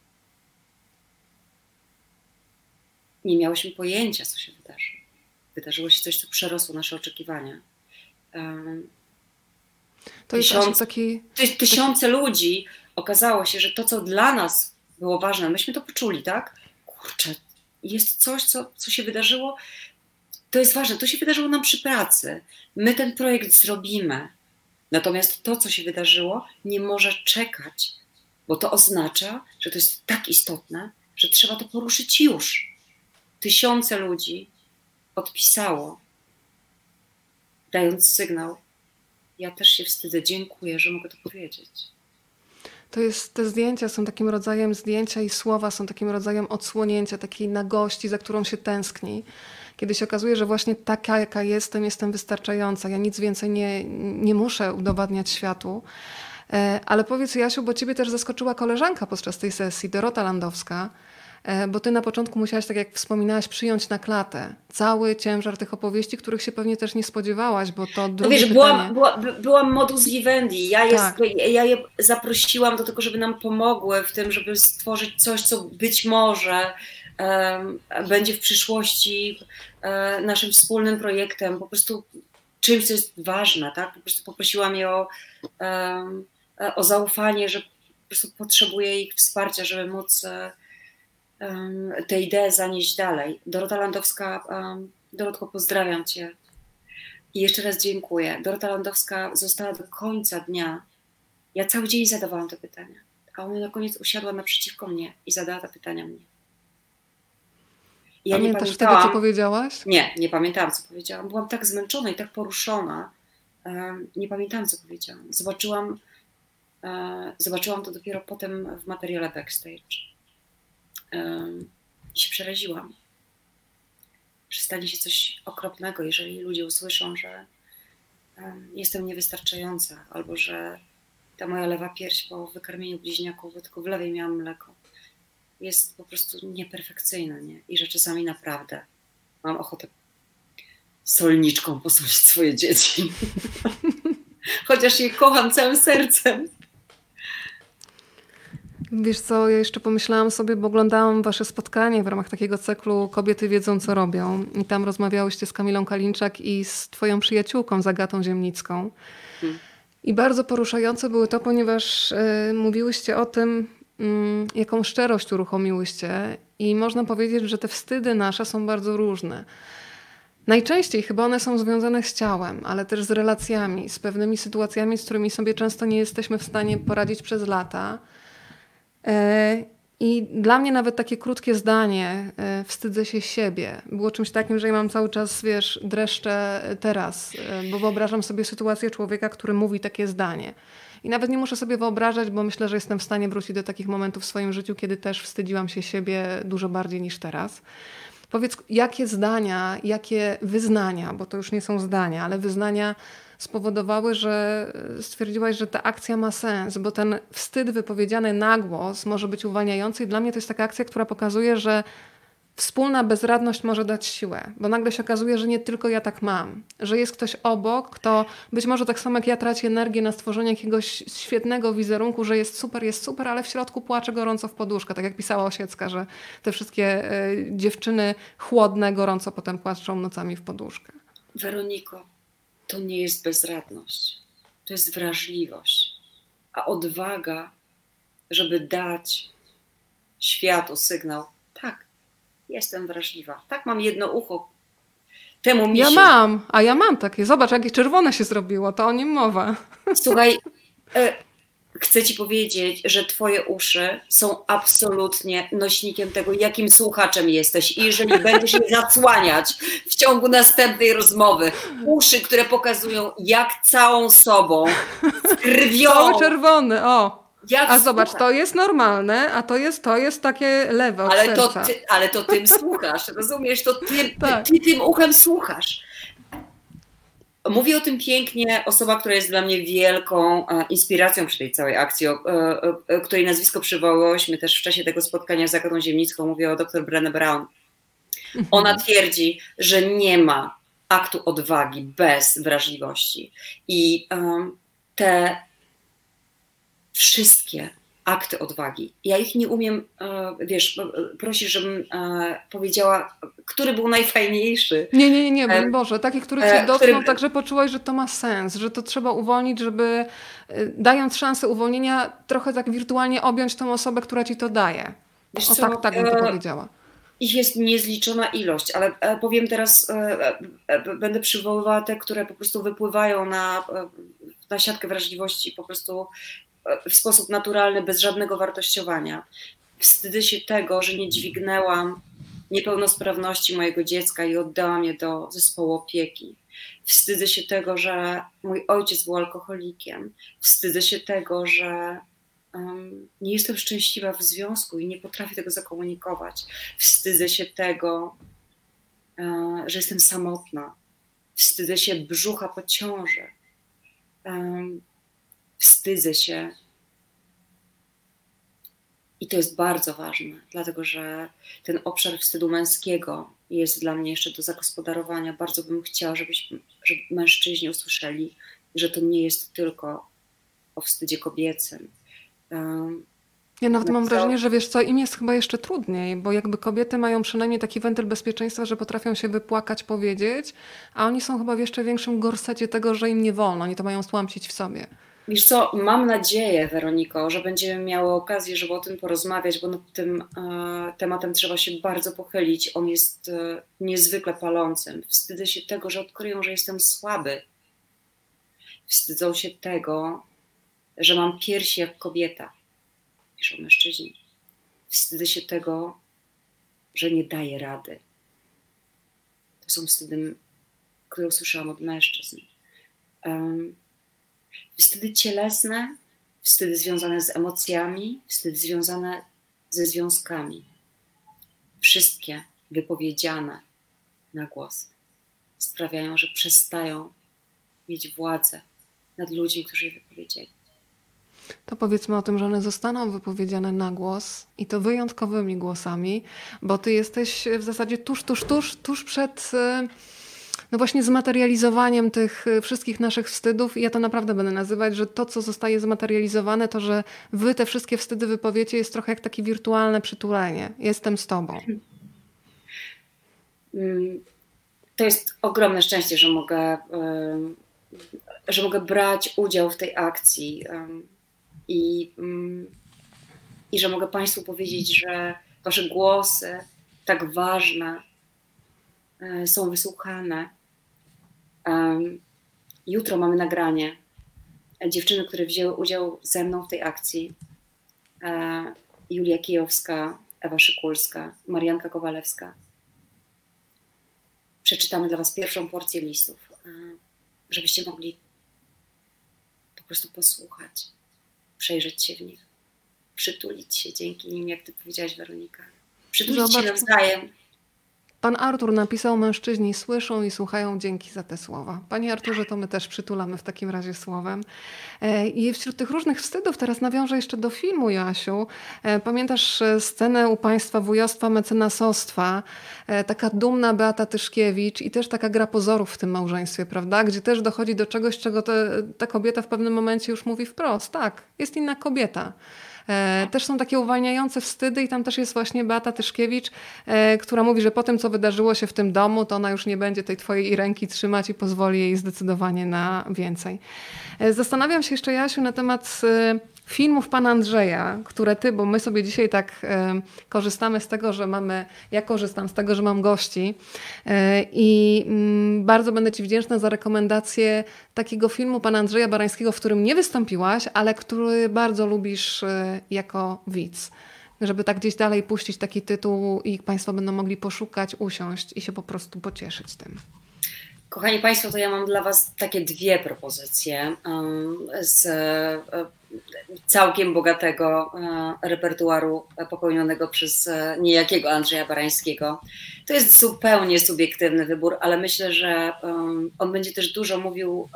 nie miałyśmy pojęcia, co się wydarzy. Wydarzyło się coś, co przerosło nasze oczekiwania. To tysiąc, taki, tysiące taki... ludzi okazało się, że to, co dla nas było ważne, myśmy to poczuli, tak? Kurczę, jest coś, co, co się wydarzyło. To jest ważne, to się wydarzyło nam przy pracy. My ten projekt zrobimy. Natomiast to, co się wydarzyło, nie może czekać, bo to oznacza, że to jest tak istotne, że trzeba to poruszyć już. Tysiące ludzi odpisało, dając sygnał. Ja też się wstydzę, dziękuję, że mogę to powiedzieć. To jest, te zdjęcia są takim rodzajem zdjęcia i słowa są takim rodzajem odsłonięcia, takiej nagości, za którą się tęskni. Kiedy się okazuje, że właśnie taka, jaka jestem, jestem wystarczająca. Ja nic więcej nie, nie muszę udowadniać światu. E, ale powiedz Jasiu, bo ciebie też zaskoczyła koleżanka podczas tej sesji, Dorota Landowska, bo ty na początku musiałaś, tak jak wspominałaś, przyjąć na klatę cały ciężar tych opowieści, których się pewnie też nie spodziewałaś, bo to drugie no wiesz, byłam, była, byłam modus vivendi. Ja, jest, tak. ja je zaprosiłam do tego, żeby nam pomogły w tym, żeby stworzyć coś, co być może um, będzie w przyszłości um, naszym wspólnym projektem, po prostu czymś, co jest ważne, tak? Po prostu poprosiłam je o, um, o zaufanie, że po prostu potrzebuję ich wsparcia, żeby móc tę ideę zanieść dalej. Dorota Landowska, Dorotko, pozdrawiam Cię i jeszcze raz dziękuję. Dorota Landowska została do końca dnia. Ja cały dzień zadawałam te pytania, a ona na koniec usiadła naprzeciwko mnie i zadała te pytania mnie. Ja Pamiętasz nie pamiętałam, wtedy, co powiedziałaś? Nie, nie pamiętałam, co powiedziałam. Byłam tak zmęczona i tak poruszona. Nie pamiętałam, co powiedziałam. Zobaczyłam, e, zobaczyłam to dopiero potem w materiale backstage i się przeraziłam. Że stanie się coś okropnego, jeżeli ludzie usłyszą, że jestem niewystarczająca, albo że ta moja lewa pierś po wykarmieniu bliźniaków, tylko w lewej miałam mleko, jest po prostu nieperfekcyjna, nie? I że czasami naprawdę mam ochotę solniczką posłuchać swoje dzieci. *laughs* Chociaż je kocham całym sercem. Wiesz co, ja jeszcze pomyślałam sobie, bo oglądałam wasze spotkanie w ramach takiego cyklu Kobiety wiedzą, co robią. I tam rozmawiałyście z Kamilą Kalinczak i z twoją przyjaciółką Zagatą Ziemnicką. Hmm. I bardzo poruszające było to, ponieważ y, mówiłyście o tym, y, jaką szczerość uruchomiłyście. I można powiedzieć, że te wstydy nasze są bardzo różne. Najczęściej chyba one są związane z ciałem, ale też z relacjami, z pewnymi sytuacjami, z którymi sobie często nie jesteśmy w stanie poradzić przez lata. E, I dla mnie nawet takie krótkie zdanie, e, wstydzę się siebie, było czymś takim, że ja mam cały czas, wiesz, dreszcze teraz, e, bo wyobrażam sobie sytuację człowieka, który mówi takie zdanie. I nawet nie muszę sobie wyobrażać, bo myślę, że jestem w stanie wrócić do takich momentów w swoim życiu, kiedy też wstydziłam się siebie dużo bardziej niż teraz. Powiedz, jakie zdania, jakie wyznania, bo to już nie są zdania, ale wyznania spowodowały, że stwierdziłaś, że ta akcja ma sens, bo ten wstyd wypowiedziany na głos może być uwalniający i dla mnie to jest taka akcja, która pokazuje, że wspólna bezradność może dać siłę, bo nagle się okazuje, że nie tylko ja tak mam, że jest ktoś obok, kto być może tak samo jak ja traci energię na stworzenie jakiegoś świetnego wizerunku, że jest super, jest super, ale w środku płacze gorąco w poduszkę, tak jak pisała Osiecka, że te wszystkie y, dziewczyny chłodne gorąco potem płaczą nocami w poduszkę. Weroniko, to nie jest bezradność, to jest wrażliwość, a odwaga, żeby dać światu sygnał, tak, jestem wrażliwa, tak, mam jedno ucho. Temu misiu. Ja mam, a ja mam takie. Zobacz, jakie czerwone się zrobiło, to o nim mowa. Słuchaj, e, chcę ci powiedzieć, że twoje uszy są absolutnie nośnikiem tego, jakim słuchaczem jesteś. I jeżeli będziesz je zasłaniać w ciągu następnej rozmowy, uszy, które pokazują, jak całą sobą, krwią... Cały czerwony, o. Jak a zobacz, to jest normalne, a to jest, to jest takie lewe ale to, ty, ale to tym słuchasz, rozumiesz? To ty, tak. ty, ty tym uchem słuchasz. Mówi o tym pięknie osoba, która jest dla mnie wielką inspiracją przy tej całej akcji, o, o, której nazwisko przywołałyśmy też w czasie tego spotkania z Agatą Ziemnicką. Mówię o dr Brené Brown. Mhm. Ona twierdzi, że nie ma aktu odwagi bez wrażliwości. I um, te wszystkie akty odwagi. Ja ich nie umiem, e, wiesz, e, prosisz, żebym e, powiedziała, który był najfajniejszy. Nie, nie, nie, nie broń Boże, taki, który cię dotknął, który... tak, że poczułaś, że to ma sens, że to trzeba uwolnić, żeby dając szansę uwolnienia, trochę tak wirtualnie objąć tą osobę, która ci to daje. Wiesz o, co, tak, tak bym to powiedziała. Ich jest niezliczona ilość, ale powiem teraz, będę przywoływała te, które po prostu wypływają na, na siatkę wrażliwości, po prostu w sposób naturalny, bez żadnego wartościowania. Wstydzę się tego, że nie dźwignęłam niepełnosprawności mojego dziecka i oddałam je do zespołu opieki. Wstydzę się tego, że mój ojciec był alkoholikiem. Wstydzę się tego, że um, nie jestem szczęśliwa w związku i nie potrafię tego zakomunikować. Wstydzę się tego, um, że jestem samotna. Wstydzę się brzucha po ciąży. Um, wstydzę się. I to jest bardzo ważne, dlatego że ten obszar wstydu męskiego jest dla mnie jeszcze do zagospodarowania. Bardzo bym chciała, żebyśmy, żeby mężczyźni usłyszeli, że to nie jest tylko o wstydzie kobiecym. Um, ja nawet mam wrażenie, że wiesz co, im jest chyba jeszcze trudniej, bo jakby kobiety mają przynajmniej taki wentyl bezpieczeństwa, że potrafią się wypłakać, powiedzieć, a oni są chyba w jeszcze większym gorsecie tego, że im nie wolno, oni to mają stłamsić w sobie. Wiesz co, mam nadzieję, Weroniko, że będziemy miały okazję, żeby o tym porozmawiać, bo nad tym e, tematem trzeba się bardzo pochylić. On jest e, niezwykle palącym. Wstydzę się tego, że odkryją, że jestem słaby. Wstydzą się tego, że mam piersi jak kobieta, piszą mężczyźni. Wstydzę się tego, że nie daję rady. To są wstydy, które usłyszałam od mężczyzn. Um, Wstydy cielesne, wstydy związane z emocjami, wstydy związane ze związkami. Wszystkie wypowiedziane na głos sprawiają, że przestają mieć władzę nad ludźmi, którzy je wypowiedzieli. To powiedzmy o tym, że one zostaną wypowiedziane na głos i to wyjątkowymi głosami, bo ty jesteś w zasadzie tuż, tuż, tuż, tuż przed y, no właśnie zmaterializowaniem tych y, wszystkich naszych wstydów. I ja to naprawdę będę nazywać, że to, co zostaje zmaterializowane, to, że wy te wszystkie wstydy wypowiecie, jest trochę jak takie wirtualne przytulenie. Jestem z tobą. Mm, to jest ogromne szczęście, że mogę, że mogę brać udział w tej akcji i, i że mogę Państwu powiedzieć, że Wasze głosy, tak ważne, e, są wysłuchane Jutro mamy nagranie dziewczyny, które wzięły udział ze mną w tej akcji. E, Julia Kijowska, Ewa Szykulska, Marianka Kowalewska. Przeczytamy dla Was pierwszą porcję listów, e, żebyście mogli po prostu posłuchać, przejrzeć się w nich, przytulić się dzięki nim, jak Ty powiedziałaś, Weronika. Przytulić Zobacz. się nawzajem Pan Artur napisał: Mężczyźni słyszą i słuchają dzięki za te słowa. Panie Arturze, to my też przytulamy w takim razie słowem. E, I wśród tych różnych wstydów, teraz nawiążę jeszcze do filmu, Jasiu. E, pamiętasz e, scenę u państwa wujostwa, mecenasostwa? Taka dumna Beata Tyszkiewicz i też taka gra pozorów w tym małżeństwie, prawda? Gdzie też dochodzi do czegoś, czego te, ta kobieta w pewnym momencie już mówi wprost. Tak, jest inna kobieta. E, też są takie uwalniające wstydy i tam też jest właśnie Beata Tyszkiewicz, e, która mówi, że po tym, co wydarzyło się w tym domu, to ona już nie będzie tej twojej ręki trzymać i pozwoli jej zdecydowanie na więcej. E, zastanawiam się jeszcze, Jasiu, na temat filmów pana Andrzeja, które ty, bo my sobie dzisiaj tak e, korzystamy z tego, że mamy, ja korzystam z tego, że mam gości e, i mm, bardzo będę ci wdzięczna za rekomendację takiego filmu pana Andrzeja Barańskiego, w którym nie wystąpiłaś, ale który bardzo lubisz e, jako widz. Żeby tak gdzieś dalej puścić taki tytuł i Państwo będą mogli poszukać, usiąść i się po prostu pocieszyć tym. Kochani Państwo, to ja mam dla Was takie dwie propozycje z całkiem bogatego e, repertuaru popełnionego przez e, niejakiego Andrzeja Barańskiego. To jest zupełnie subiektywny wybór, ale myślę, że on będzie też dużo mówił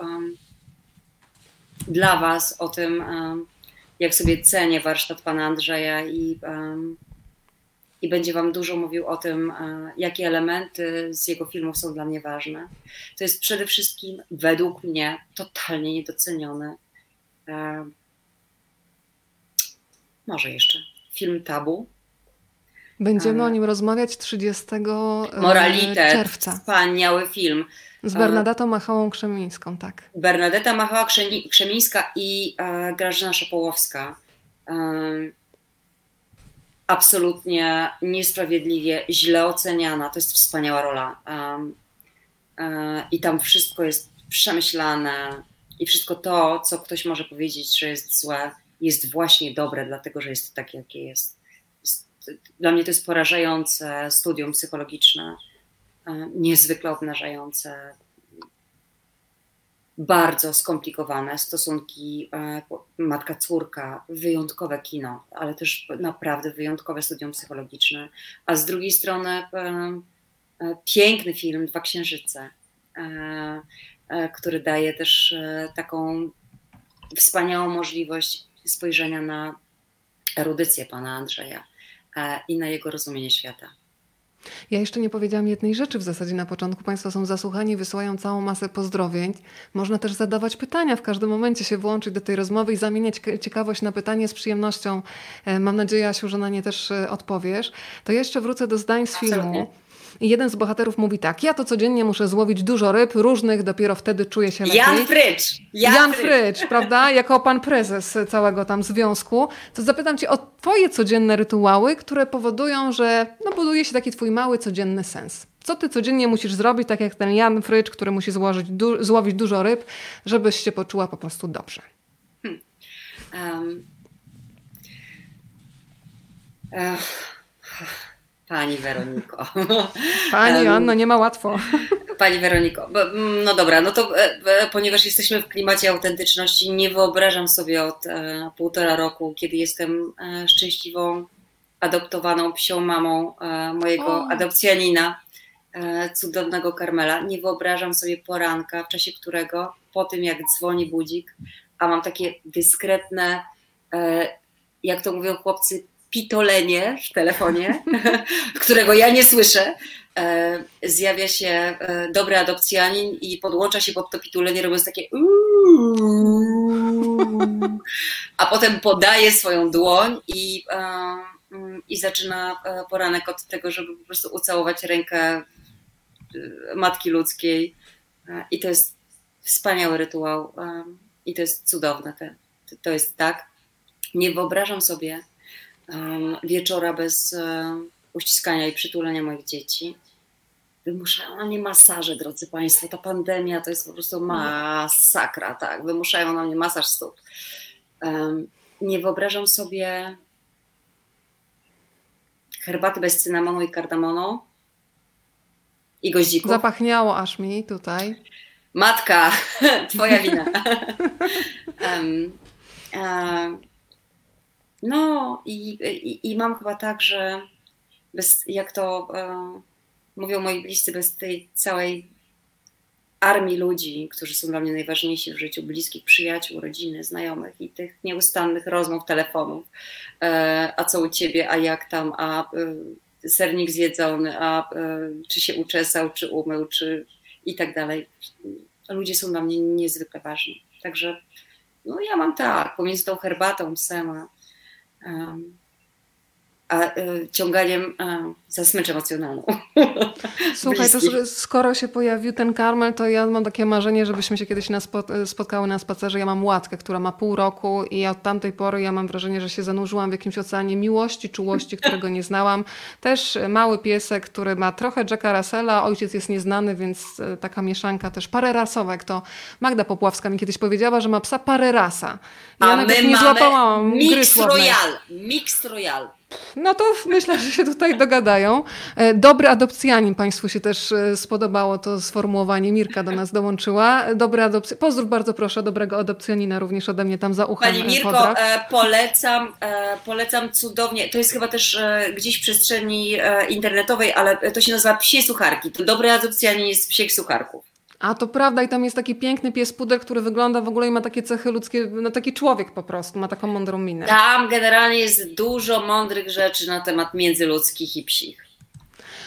dla Was o tym, jak sobie cenię warsztat pana Andrzeja i, i będzie Wam dużo mówił o tym, e, jakie elementy z jego filmów są dla mnie ważne. To jest przede wszystkim według mnie totalnie niedoceniony. E, może jeszcze film Tabu. Będziemy o nim rozmawiać 30 e, Moralitet, czerwca. Wspaniały film. Z Bernadetą Machałą Krzemińską, tak. Bernadeta Machała Krzemińska i e, Grażyna Szopołowska. E, absolutnie niesprawiedliwie, źle oceniana. To jest wspaniała rola. E, e, I tam wszystko jest przemyślane i wszystko to, co ktoś może powiedzieć, że jest złe, jest właśnie dobre, dlatego że jest takie, jakie jest. dla mnie to jest porażające studium psychologiczne E, niezwykle obnażające, bardzo skomplikowane stosunki e, matka-córka, wyjątkowe kino, ale też naprawdę wyjątkowe studium psychologiczne, a z drugiej strony e, piękny film Dwa Księżyce, który daje też taką wspaniałą możliwość spojrzenia na erudycję pana Andrzeja i na jego rozumienie świata. Ja jeszcze nie powiedziałam jednej rzeczy w zasadzie na początku. Państwo są zasłuchani, wysyłają całą masę pozdrowień. Można też zadawać pytania, w każdym momencie się włączyć do tej rozmowy i zamieniać ciekawość na pytanie z przyjemnością. E, mam nadzieję, Asiu, że na nie też e, odpowiesz. To jeszcze wracę do zdań z filmu. Absolutnie. I jeden z bohaterów mówi tak: Ja to codziennie muszę złowić dużo ryb, różnych, dopiero wtedy czuję się lepiej. Jan Frycz! Jan, Jan Frycz, prawda? *laughs* Jako pan prezes całego tam związku. To zapytam cię o twoje codzienne rytuały, które powodują, że no, buduje się taki twój mały codzienny sens. Co ty codziennie musisz zrobić, tak jak ten Jan Frycz, który musi złożyć, du złowić dużo ryb, żebyś się poczuła po prostu dobrze? Hmm. Um. Pani Weroniko. *laughs* Pani Anno, nie ma łatwo. *laughs* Pani Weroniko, no dobra, no to e, e, ponieważ jesteśmy w klimacie autentyczności, nie wyobrażam sobie od e, półtora roku, kiedy jestem szczęśliwą, adoptowaną psią mamą mojego o. adopcjanina, cudownego Karmela. Nie wyobrażam sobie poranka, w czasie którego po tym jak dzwoni budzik, a mam takie dyskretne, jak to mówią chłopcy, pitolenie w telefonie, *laughs* którego ja nie słyszę, e, zjawia się e, dobry adopcjanin i podłącza się pod to pitulenie, robiąc takie a potem podaje swoją dłoń i, e, mm, i zaczyna poranek od tego, żeby po prostu ucałować rękę matki ludzkiej. I to jest wspaniały rytuał i to jest cudowne. To jest tak. Nie wyobrażam sobie, wieczora bez uściskania i przytulenia moich dzieci. Wymuszają na mnie masaże, drodzy Państwo. Ta pandemia to jest po prostu masakra, tak. Wymuszają na mnie masaż stóp. Nie wyobrażam sobie herbaty bez cynamonu i kardamonu i goździków. Zapachniało aż mi tutaj. Matka, *laughs* twoja wina. *laughs* um, um, no i, i, i mam chyba tak, że bez, jak to e, mówią moi bliscy, bez tej całej armii ludzi, którzy są dla mnie najważniejsi w życiu, bliskich przyjaciół, rodziny, znajomych i tych nieustannych rozmów, telefonów, e, a co u ciebie, a jak tam, a e, sernik zjedzony, a e, czy się uczesał, czy umył, czy i tak dalej. Ludzie są dla mnie niezwykle ważni. Także no ja mam tak, pomiędzy tą herbatą, psem, a Um, a y, ciąganiem za smycz emocjonalną. *laughs* Słuchaj, to skoro się pojawił ten karmel, to ja mam takie marzenie, żebyśmy się kiedyś na spotkały na spacerze. Ja mam łatkę, która ma pół roku i od tamtej pory ja mam wrażenie, że się zanurzyłam w jakimś oceanie miłości, czułości, którego nie znałam. Też mały piesek, który ma trochę Jacka Russella, ojciec jest nieznany, więc e, taka mieszanka też parę rasowe. To Magda Popławska mi kiedyś powiedziała, że ma psa parę rasa. Ja A my nie złapałam Mix Royal. Mix Royal. No to myślę, że się tutaj dogadają. E, dobry adopcjanin Państwu się też e, spodobało to sformułowanie. Mirka do nas dołączyła. Dobry adopc... Pozdrów bardzo proszę dobrego adopcjanina również ode mnie tam za uchem. Pani Mirko, e, polecam, e, polecam cudownie. To jest chyba też e, gdzieś w przestrzeni internetowej, ale to się nazywa psie sucharki. To dobry adopcjanin jest psiech sucharków. A to prawda i tam jest taki piękny pies puder, który wygląda w ogóle i ma takie cechy ludzkie, no taki człowiek po prostu, ma taką mądrą minę. Tam generalnie jest dużo mądrych rzeczy na temat międzyludzkich i psich.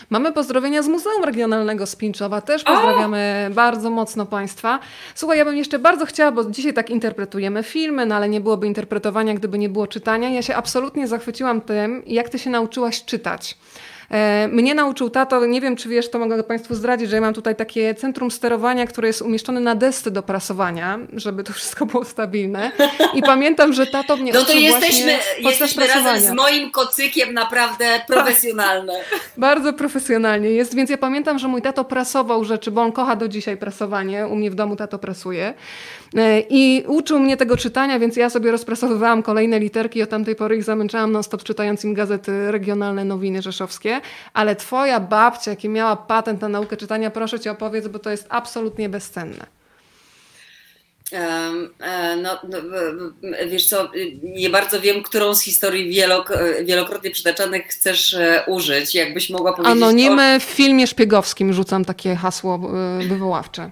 Mamy pozdrowienia z Muzeum Regionalnego Spinczowa. Też pozdrawiamy o! bardzo mocno Państwa. Słuchaj, ja bym jeszcze bardzo chciała, bo dzisiaj tak interpretujemy filmy, no ale nie byłoby interpretowania, gdyby nie było czytania. Ja się absolutnie zachwyciłam tym, jak Ty się nauczyłaś czytać. E, mnie nauczył tato, nie wiem czy wiesz, to mogę Państwu zdradzić, że ja mam tutaj takie centrum sterowania, które jest umieszczone na desce do prasowania, żeby to wszystko było stabilne. I pamiętam, że tato mnie No to jesteśmy, jesteśmy razem z moim kocykiem naprawdę profesjonalne. Bardzo profesjonalnie jest, więc ja pamiętam, że mój tato prasował rzeczy, bo on kocha do dzisiaj prasowanie. U mnie w domu tato prasuje. E, I uczył mnie tego czytania, więc ja sobie rozprasowywałam kolejne literki i od tamtej pory ich zamęczałam non-stop czytając im gazety regionalne, nowiny rzeszowskie. Ale twoja babcia, jaki miała patent na naukę czytania, proszę cię opowiedz, bo to jest absolutnie bezcenne. No, no, wiesz co, nie bardzo wiem, którą z historii wielok, wielokrotnie przytaczanych chcesz e, użyć. Jakbyś mogła powiedzieć... Anonimy o... w filmie szpiegowskim rzucam takie hasło e, wywoławcze.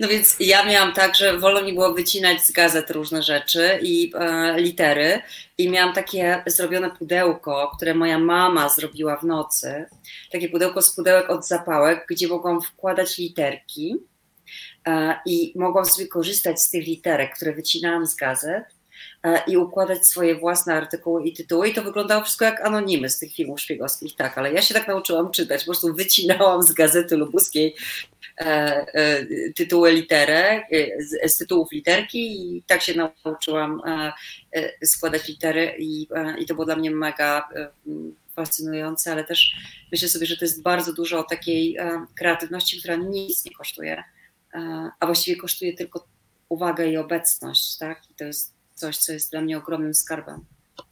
No więc ja miałam tak, że wolno mi było wycinać z gazet różne rzeczy i e, litery i miałam takie zrobione pudełko, które moja mama zrobiła w nocy. Takie pudełko z pudełek od zapałek, gdzie mogłam wkładać literki e, i mogłam sobie korzystać z tych literek, które wycinałam z gazet i układać swoje własne artykuły i tytuły. I to wyglądało wszystko jak anonimy z tych filmów szpiegowskich, tak, ale ja się tak nauczyłam czytać. Po prostu wycinałam z gazety lubuskiej E, e, tytuły literę, e, z tytułów literki i tak się nauczyłam składać litery i, i to było dla mnie mega fascynujące, ale też myślę sobie, że to jest bardzo dużo takiej kreatywności, która nic nie kosztuje, a właściwie kosztuje tylko uwagę i obecność, tak? I to jest coś, co jest dla mnie ogromnym skarbem,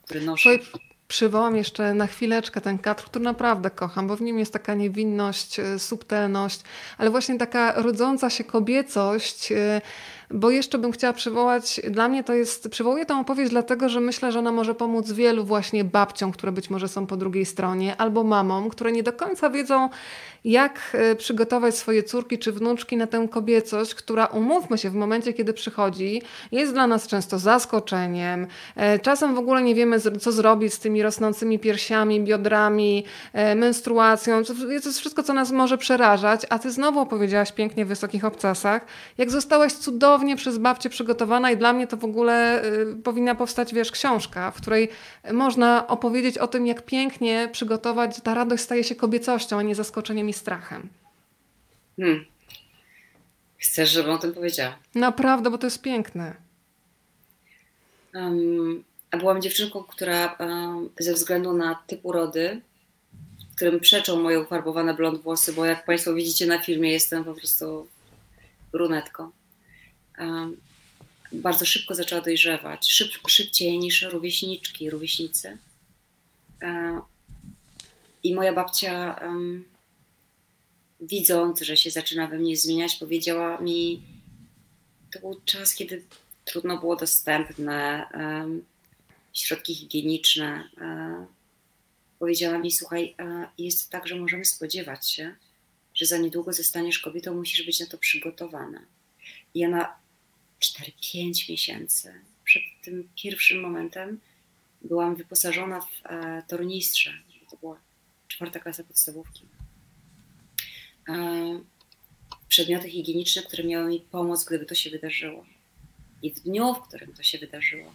który noszę. Przywołam jeszcze na chwileczkę ten kadr, który naprawdę kocham, bo w nim jest taka niewinność, e, subtelność, ale właśnie taka rodząca się kobiecość, e, bo jeszcze bym chciała przywołać, dla mnie to jest, przywołuję tę opowieść dlatego, że myślę, że ona może pomóc wielu właśnie babciom, które być może są po drugiej stronie, albo mamom, które nie do końca wiedzą, jak e, przygotować swoje córki czy wnuczki na tę kobiecość, która, umówmy się, w momencie, kiedy przychodzi, jest dla nas często zaskoczeniem. E, czasem w ogóle nie wiemy, co zrobić z tymi rosnącymi piersiami, biodrami, e, menstruacją. To jest wszystko, co nas może przerażać, a ty znowu opowiedziałaś pięknie w Wysokich Obcasach, jak zostałaś cudownie przez babcię przygotowana i dla mnie to w ogóle powinna powstać, wiesz, książka, w której można opowiedzieć o tym, jak pięknie przygotować, ta radość staje się kobiecością, a nie zaskoczeniem i strachem. Hmm. Chcesz, żebym o tym powiedziała? Naprawdę, bo to jest piękne. Um, a byłam dziewczynką, która um, ze względu na typ urody, którym przeczą moje ufarbowane blond włosy, bo jak Państwo widzicie na filmie, jestem po prostu brunetką. Bardzo szybko zaczęła dojrzewać, szyb, szybciej niż rówieśniczki, rówieśnicy. I moja babcia widząc, że się zaczyna we mnie zmieniać, powiedziała mi, to był czas, kiedy trudno było dostępne środki higieniczne. Um, powiedziała mi, słuchaj, um, jest tak, że możemy spodziewać się, że za niedługo zostaniesz kobietą, musisz być na to przygotowana. I ja na 4-5 miesięcy przed tym pierwszym momentem byłam wyposażona w e, tornistrze. To była czwarta klasa podstawówki przedmioty higieniczne, które miały mi pomóc, gdyby to się wydarzyło. I w dniu, w którym to się wydarzyło,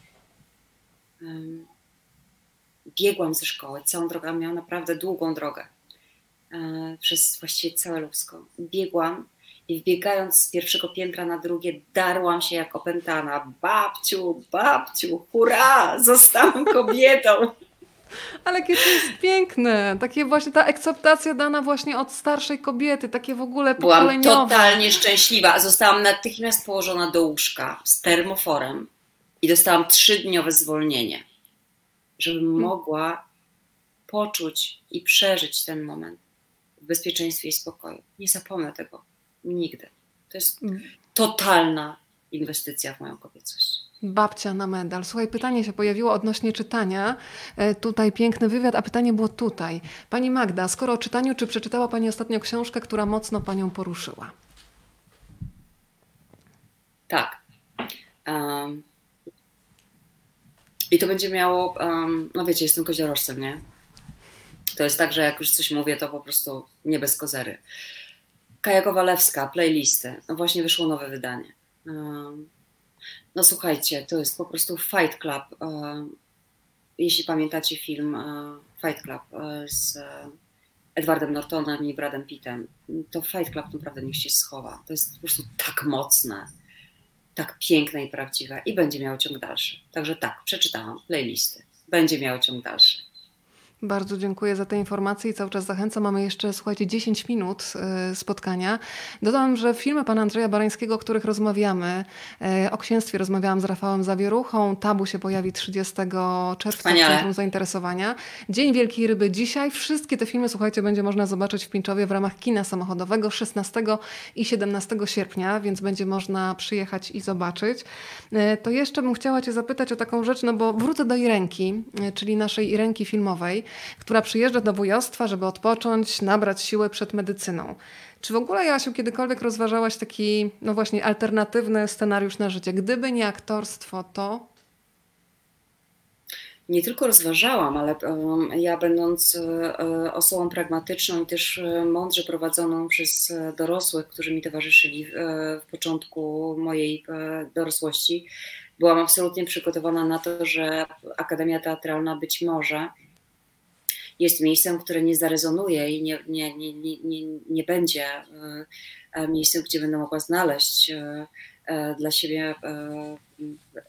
biegłam ze szkoły. Całą drogę miałam naprawdę długą drogę e, przez właściwie całe Lubsko. Biegłam i wbiegając z pierwszego piętra na drugie, darłam się jak opętana. Babciu, babciu, hurra, zostałam *laughs* kobietą. Ale jakie to jest piękne. Takie właśnie ta akceptacja dana właśnie od starszej kobiety, takie w ogóle. Byłam totalnie szczęśliwa. Zostałam natychmiast położona do łóżka z termoforem i dostałam trzydniowe zwolnienie. żebym Hmm. mogła poczuć i przeżyć ten moment w bezpieczeństwie i spokoju. Nie zapomnę tego nigdy. To jest Mm. totalna inwestycja w moją kobiecość. Babcia na medal. Słuchaj, pytanie się pojawiło odnośnie czytania. E, Tutaj piękny wywiad, a pytanie było tutaj. Pani Magda, skoro o czytaniu, czy przeczytała Pani ostatnio książkę, która mocno Panią poruszyła? Tak. Um, I to będzie miało, um, no wiecie, jestem koziorożcem, nie? To jest tak, że jak już coś mówię, to po prostu nie bez kozery. Kaja Kowalewska, playlisty. No właśnie wyszło nowe wydanie. No słuchajcie, to jest po prostu Fight Club. Jeśli pamiętacie film uh, Fight Club uh, z uh, Edwardem Nortonem i Bradem Pittem, to Fight Club naprawdę niech się schowa. To jest po prostu tak mocne tak piękne i prawdziwe i będzie miało ciąg dalszy. Także tak, przeczytałam playlisty. Będzie miało ciąg dalszy. Bardzo dziękuję za te informacje i cały czas zachęcam. Mamy jeszcze, słuchajcie, 10 minut y, spotkania. Dodam, że filmy pana Andrzeja Barańskiego, o których rozmawiamy, y, o księstwie rozmawiałam z Rafałem Zawieruchą, Tabu się pojawi 30 czerwca Wspaniale. w Centrum Zainteresowania. Dzień Wielkiej Ryby dzisiaj. Wszystkie te filmy, słuchajcie, będzie można zobaczyć w Pińczowie w ramach kina samochodowego 16 i 17 sierpnia, więc będzie można przyjechać i zobaczyć. Y, To jeszcze bym chciała cię zapytać o taką rzecz, no bo wrócę do Irenki, czyli naszej Irenki filmowej która przyjeżdża do wujostwa, żeby odpocząć, nabrać siły przed medycyną. Czy w ogóle, Jasiu, kiedykolwiek rozważałaś taki, no właśnie, alternatywny scenariusz na życie? Gdyby nie aktorstwo, to... Nie tylko rozważałam, ale um, ja będąc e, osobą pragmatyczną i też e, mądrze prowadzoną przez e, dorosłych, którzy mi towarzyszyli w, początku mojej dorosłości, byłam absolutnie przygotowana na to, że Akademia Teatralna być może jest miejscem, które nie zarezonuje i nie, nie, nie, nie, nie, będzie e, e, miejscem, gdzie będę mogła znaleźć e, dla siebie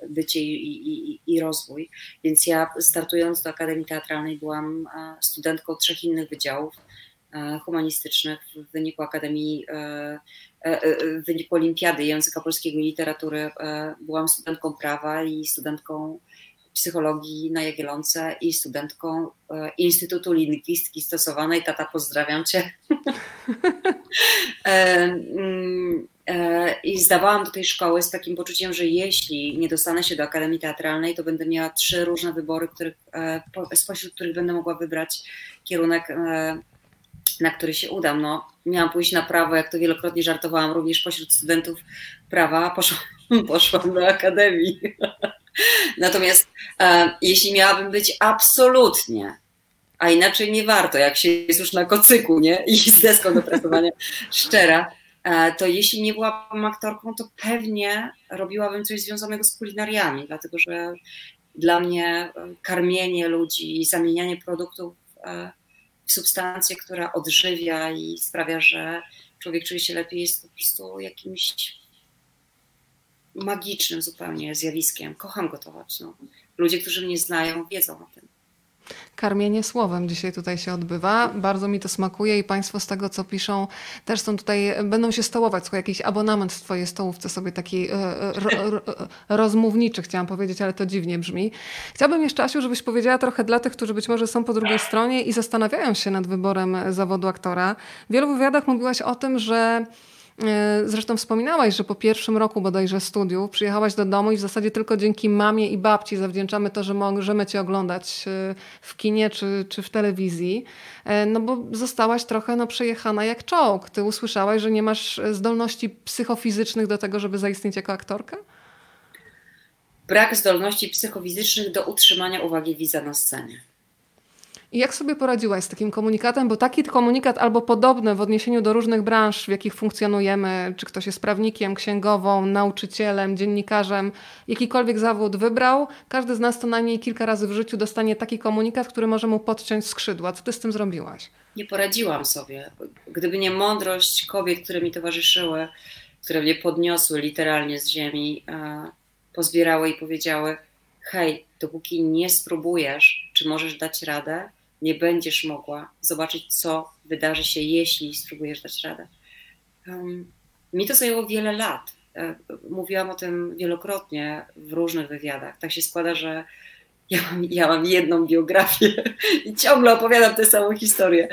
bycie i, i, i rozwój. Więc ja startując do Akademii Teatralnej byłam studentką trzech innych wydziałów humanistycznych w wyniku Akademii, w wyniku Olimpiady Języka Polskiego i Literatury byłam studentką prawa i studentką psychologii na Jagiellonce i studentką e, Instytutu Lingwistyki Stosowanej. Tata, pozdrawiam cię. *laughs* E, mm, e, I zdawałam do tej szkoły z takim poczuciem, że jeśli nie dostanę się do Akademii Teatralnej, to będę miała trzy różne wybory, których, po- spośród których będę mogła wybrać kierunek, na który się udam. No, miałam pójść na prawo, jak to wielokrotnie żartowałam, również pośród studentów prawa, poszłam, *laughs* poszłam do Akademii. Natomiast e, jeśli miałabym być absolutnie, a inaczej nie warto, jak się jest już na kocyku, nie? I z deską do *laughs* szczera, e, to jeśli nie byłabym aktorką, to pewnie robiłabym coś związanego z kulinariami, dlatego że dla mnie e, karmienie ludzi i zamienianie produktów e, w substancję, która odżywia i sprawia, że człowiek czuje się lepiej, jest po prostu jakimś magicznym zupełnie zjawiskiem. Kocham gotować. No. Ludzie, którzy mnie znają, wiedzą o tym. Karmienie słowem dzisiaj tutaj się odbywa. Bardzo mi to smakuje i Państwo z tego, co piszą, też są tutaj, będą się stołować. Słuchaj, jakiś abonament w Twojej stołówce sobie taki e, ro, ro, rozmówniczy, chciałam powiedzieć, ale to dziwnie brzmi. Chciałabym jeszcze, Asiu, żebyś powiedziała trochę dla tych, którzy być może są po drugiej stronie i zastanawiają się nad wyborem zawodu aktora. W wielu wywiadach mówiłaś o tym, że e, Zresztą wspominałaś, że po pierwszym roku bodajże studiów przyjechałaś do domu i w zasadzie tylko dzięki mamie i babci zawdzięczamy to, że możemy cię oglądać e, w kinie czy, czy w telewizji. E, No bo zostałaś trochę no, przejechana jak czołg. Ty usłyszałaś, że nie masz zdolności psychofizycznych do tego, żeby zaistnieć jako aktorka? Brak zdolności psychofizycznych do utrzymania uwagi widza na scenie. I jak sobie poradziłaś z takim komunikatem? Bo taki komunikat albo podobny w odniesieniu do różnych branż, w jakich funkcjonujemy, czy ktoś jest prawnikiem, księgową, nauczycielem, dziennikarzem, jakikolwiek zawód wybrał, każdy z nas to najmniej kilka razy w życiu dostanie taki komunikat, który może mu podciąć skrzydła. Co ty z tym zrobiłaś? Nie poradziłam sobie. Gdyby nie mądrość kobiet, które mi towarzyszyły, które mnie podniosły literalnie z ziemi, e, pozbierały i powiedziały: Hej, dopóki nie spróbujesz, czy możesz dać radę, nie będziesz mogła zobaczyć, co wydarzy się, jeśli spróbujesz dać radę. Um, mi to zajęło wiele lat. E, Mówiłam o tym wielokrotnie w różnych wywiadach. Tak się składa, że Ja mam, ja mam jedną biografię i ciągle opowiadam tę samą historię.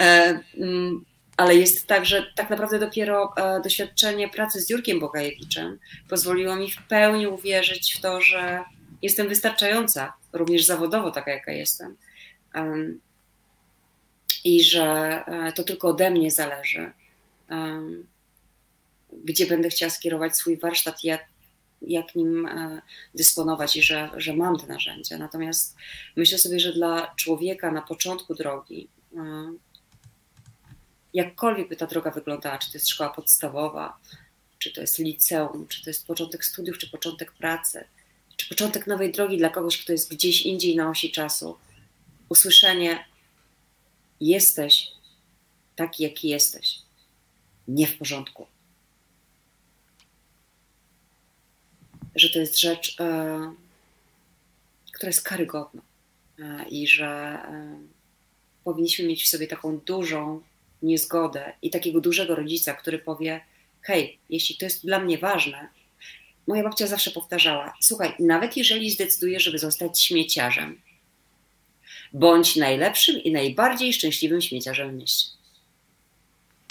E, mm, ale jest tak, że tak naprawdę dopiero e, doświadczenie pracy z Jurkiem Bogajewiczem pozwoliło mi w pełni uwierzyć w to, że jestem wystarczająca, również zawodowo taka, jaka jestem. I że e, to tylko ode mnie zależy, gdzie będę chciała skierować swój warsztat, jak, jak nim e, dysponować i że, że mam te narzędzia. Natomiast myślę sobie, że dla człowieka na początku drogi, e, jakkolwiek by ta droga wyglądała, czy to jest szkoła podstawowa, czy to jest liceum, czy to jest początek studiów, czy początek pracy, czy początek nowej drogi dla kogoś, kto jest gdzieś indziej na osi czasu, usłyszenie: Jesteś taki, jaki jesteś, nie w porządku. Że to jest rzecz, e, która jest karygodna e, i że e, powinniśmy mieć w sobie taką dużą niezgodę i takiego dużego rodzica, który powie: Hej, jeśli to jest dla mnie ważne, moja babcia zawsze powtarzała: Słuchaj, nawet jeżeli zdecydujesz, żeby zostać śmieciarzem, bądź najlepszym i najbardziej szczęśliwym śmieciarzem w mieście.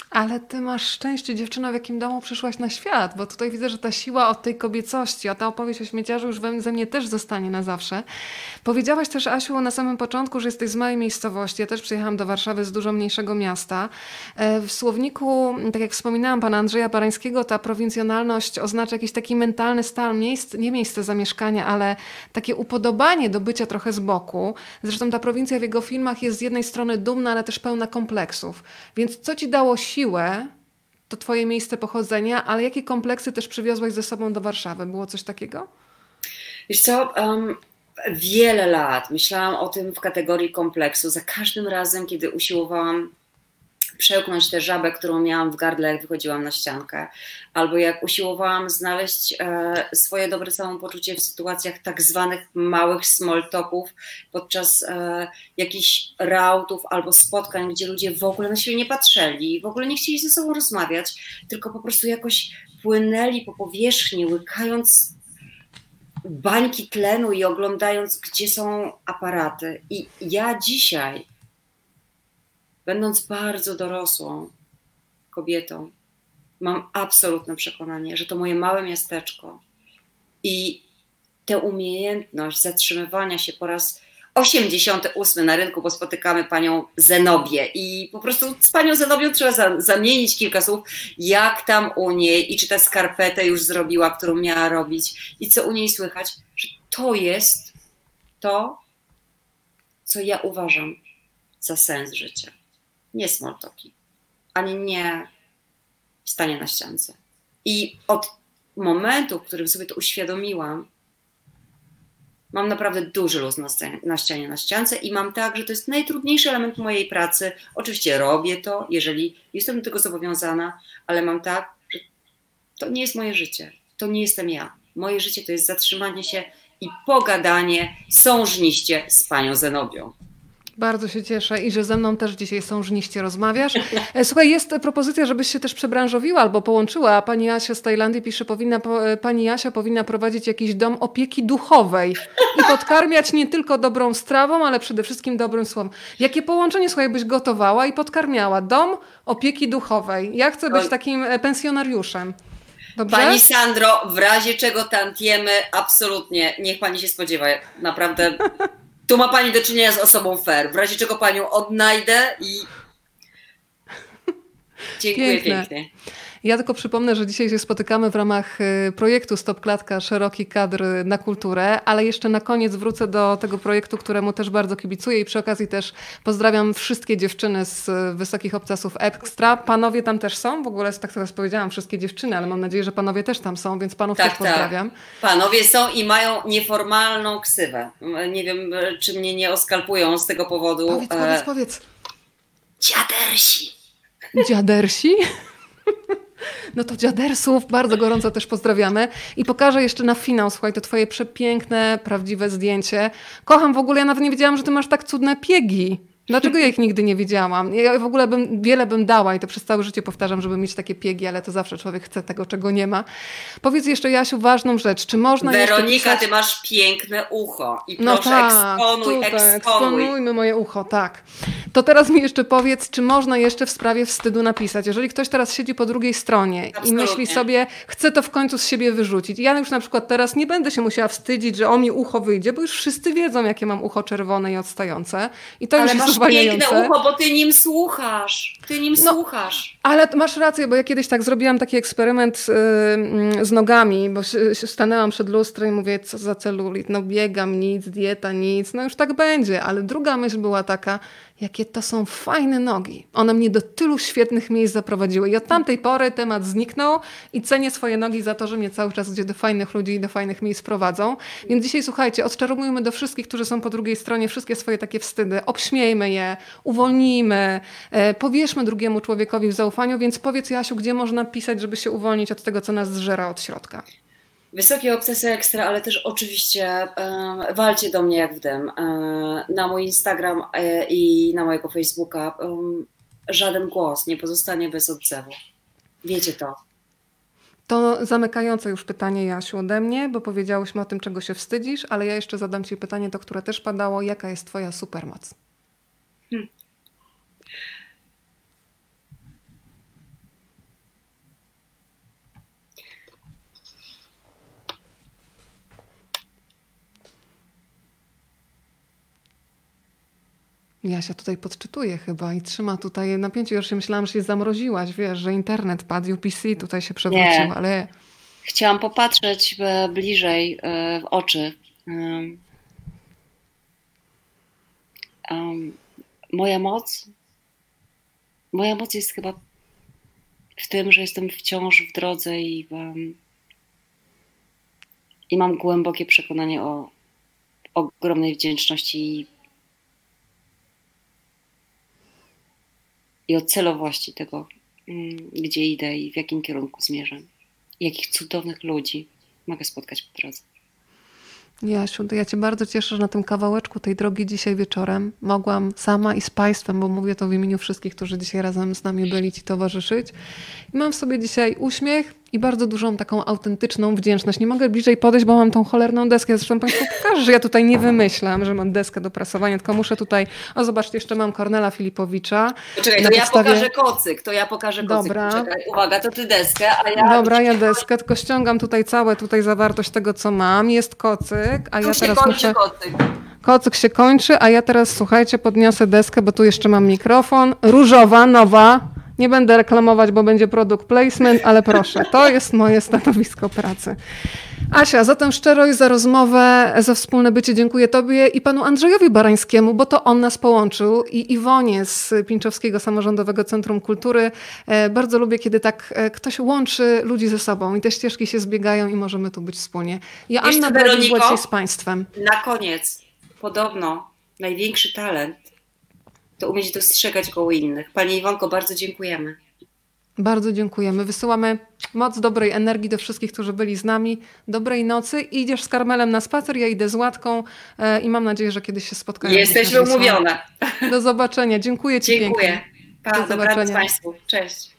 Ale ty masz szczęście, dziewczyno, w jakim domu przyszłaś na świat, bo tutaj widzę, że ta siła od tej kobiecości, a ta opowieść o śmieciarzu już we mnie też zostanie na zawsze. Powiedziałaś też, Asiu, na samym początku, że jesteś z małej miejscowości. Ja też przyjechałam do Warszawy z dużo mniejszego miasta. E, w słowniku, tak jak wspominałam pana Andrzeja Barańskiego, ta prowincjonalność oznacza jakiś taki mentalny stan, miejsc, nie miejsce zamieszkania, ale takie upodobanie do bycia trochę z boku. Zresztą ta prowincja w jego filmach jest z jednej strony dumna, ale też pełna kompleksów. Więc co ci dało siłę siłę, to twoje miejsce pochodzenia, ale jakie kompleksy też przywiozłaś ze sobą do Warszawy? Było coś takiego? Wiesz co, um, wiele lat myślałam o tym w kategorii kompleksu. Za każdym razem, kiedy usiłowałam przełknąć tę żabę, którą miałam w gardle, jak wychodziłam na ściankę, albo jak usiłowałam znaleźć e, swoje dobre samopoczucie w sytuacjach tak zwanych małych small talków podczas e, jakichś rautów albo spotkań, gdzie ludzie w ogóle na siebie nie patrzyli, w ogóle nie chcieli ze sobą rozmawiać, tylko po prostu jakoś płynęli po powierzchni, łykając bańki tlenu i oglądając, gdzie są aparaty. I ja dzisiaj będąc bardzo dorosłą kobietą, mam absolutne przekonanie, że to moje małe miasteczko i tę umiejętność zatrzymywania się po raz 88 na rynku, bo spotykamy panią Zenobię i po prostu z panią Zenobią trzeba za, zamienić kilka słów, jak tam u niej i czy tę skarpetę już zrobiła, którą miała robić. I co u niej słychać, że to jest to, co ja uważam za sens życia nie small talki, ani nie stanie na ściance. I od momentu, w którym sobie to uświadomiłam, mam naprawdę duży luz na, scenie, na ścianie, na ściance i mam tak, że to jest najtrudniejszy element mojej pracy. Oczywiście robię to, jeżeli jestem do tego zobowiązana, ale mam tak, że to nie jest moje życie, to nie jestem ja. Moje życie to jest zatrzymanie się i pogadanie sążniście z panią Zenobią. Bardzo się cieszę i że ze mną też dzisiaj sążniście rozmawiasz. E, słuchaj, jest propozycja, żebyś się też przebranżowiła albo połączyła. Pani Asia z Tajlandii pisze, powinna, e, pani Asia powinna prowadzić jakiś dom opieki duchowej i podkarmiać nie tylko dobrą strawą, ale przede wszystkim dobrym słowem. Jakie połączenie, słuchaj, byś gotowała i podkarmiała? Dom opieki duchowej. Ja chcę być takim e, pensjonariuszem. Dobrze? Pani Sandro, w razie czego tantiemy, absolutnie, niech pani się spodziewa. Naprawdę tu ma pani do czynienia z osobą fair. W razie czego panią odnajdę i. Dziękuję pięknie. pięknie. Ja tylko przypomnę, że dzisiaj się spotykamy w ramach y, projektu Stop Klatka Szeroki Kadr na Kulturę, ale jeszcze na koniec wrócę do tego projektu, któremu też bardzo kibicuję i przy okazji też pozdrawiam wszystkie dziewczyny z Wysokich Obcasów Extra. Panowie tam też są? W ogóle tak teraz powiedziałam, wszystkie dziewczyny, ale mam nadzieję, że panowie też tam są, więc panów tak, też tak. pozdrawiam. Tak. Panowie są i mają nieformalną ksywę. Nie wiem, czy mnie nie oskalpują z tego powodu. Powiedz, powiedz, powiedz. Dziadersi. Dziadersi? *laughs* No to dziadersów bardzo gorąco też pozdrawiamy i pokażę jeszcze na finał, słuchaj, to twoje przepiękne, prawdziwe zdjęcie. Kocham w ogóle, ja nawet nie wiedziałam, że ty masz tak cudne piegi. Dlaczego ja ich nigdy nie widziałam? Ja w ogóle bym, wiele bym dała i to przez całe życie powtarzam, żeby mieć takie piegi, ale to zawsze człowiek chce tego, czego nie ma. Powiedz jeszcze, Jasiu, ważną rzecz. Czy można Weronika, pisać... ty masz piękne ucho i No proszę tak, eksponuj, tutaj, eksponuj. eksponujmy moje ucho, tak. To teraz mi jeszcze powiedz, czy można jeszcze w sprawie wstydu napisać? Jeżeli ktoś teraz siedzi po drugiej stronie i Absolutnie. myśli sobie, chcę to w końcu z siebie wyrzucić. Ja już na przykład teraz nie będę się musiała wstydzić, że o mi ucho wyjdzie, bo już wszyscy wiedzą, jakie mam ucho czerwone i odstające. I to Ale już jest piękne ucho, bo ty nim słuchasz. Ty nim No, słuchasz. Ale masz rację, bo ja kiedyś tak zrobiłam taki eksperyment y, mm, z nogami, bo się- się stanęłam przed lustrem i mówię, co za celulit, no biegam, nic, dieta, nic, no już tak będzie. Ale druga myśl była taka, jakie to są fajne nogi. One mnie do tylu świetnych miejsc zaprowadziły. I od tamtej pory temat zniknął i cenię swoje nogi za to, że mnie cały czas gdzie do fajnych ludzi i do fajnych miejsc prowadzą. Więc dzisiaj słuchajcie, odczarowujmy do wszystkich, którzy są po drugiej stronie, wszystkie swoje takie wstydy. Obśmiejmy je, uwolnijmy, e, powierzmy drugiemu człowiekowi w zaufaniu. Więc powiedz Jasiu, gdzie można pisać, żeby się uwolnić od tego, co nas zżera od środka. Wysokie obsesje ekstra, ale też oczywiście e, walcie do mnie jak w dym. E, na mój Instagram e, i na mojego Facebooka em, żaden głos nie pozostanie bez odzewu. Wiecie to. To zamykające już pytanie, Jasiu, ode mnie, bo powiedziałyśmy o tym, czego się wstydzisz, ale ja jeszcze zadam Ci pytanie, to które też padało. Jaka jest Twoja supermoc? Jasia tutaj podczytuje chyba i trzyma tutaj napięcie. Już się myślałam, że się zamroziłaś, wiesz, że internet padł, UPC tutaj się przewrócił, Nie. ale Chciałam popatrzeć e, bliżej e, w oczy. Moja moc, moja moc jest chyba w tym, że jestem wciąż w drodze i, i mam głębokie przekonanie o ogromnej wdzięczności i, o celowości tego, mm, gdzie idę i w jakim kierunku zmierzam. Jakich cudownych ludzi mogę spotkać po drodze. Jasiu, to ja Cię bardzo cieszę, że na tym kawałeczku tej drogi dzisiaj wieczorem mogłam sama i z Państwem, bo mówię to w imieniu wszystkich, którzy dzisiaj razem z nami byli Ci towarzyszyć. I mam w sobie dzisiaj uśmiech i bardzo dużą taką autentyczną wdzięczność. Nie mogę bliżej podejść, bo mam tą cholerną deskę. Zresztą Państwu pokażę, że ja tutaj nie wymyślam, że mam deskę do prasowania, tylko muszę tutaj... O, zobaczcie, jeszcze mam Kornela Filipowicza. Czekaj, to ja podstawie- pokażę kocyk, to ja pokażę kocyk. Dobra. Czekaj, uwaga, to ty deskę, a ja... Dobra, ja deskę, tylko ściągam tutaj całe tutaj zawartość tego, co mam. Jest kocyk, a Tu ja teraz muszę... kocyk. Kocyk się kończy, a ja teraz, słuchajcie, podniosę deskę, bo tu jeszcze mam mikrofon. Różowa, nowa. Nie będę reklamować, bo będzie product placement, ale proszę, to jest moje stanowisko pracy. Asia, za tę szczerość, za rozmowę, za wspólne bycie dziękuję Tobie i panu Andrzejowi Barańskiemu, bo to on nas połączył i Iwonie z Pińczowskiego Samorządowego Centrum Kultury. E, Bardzo lubię, kiedy tak e, ktoś łączy ludzi ze sobą i te ścieżki się zbiegają i możemy tu być wspólnie. Ja Anna Weroniko? z Państwem. Na koniec, podobno największy talent to umieć dostrzegać go u innych. Pani Iwonko, bardzo dziękujemy. Bardzo dziękujemy. Wysyłamy moc dobrej energii do wszystkich, którzy byli z nami. Dobrej nocy. Idziesz z Karmelem na spacer, ja idę z Łatką e, i mam nadzieję, że kiedyś się spotkamy. Jesteśmy umówione. Do zobaczenia. Dziękuję Ci Dziękuję. Pa, Do zobaczenia. Państwu. Cześć.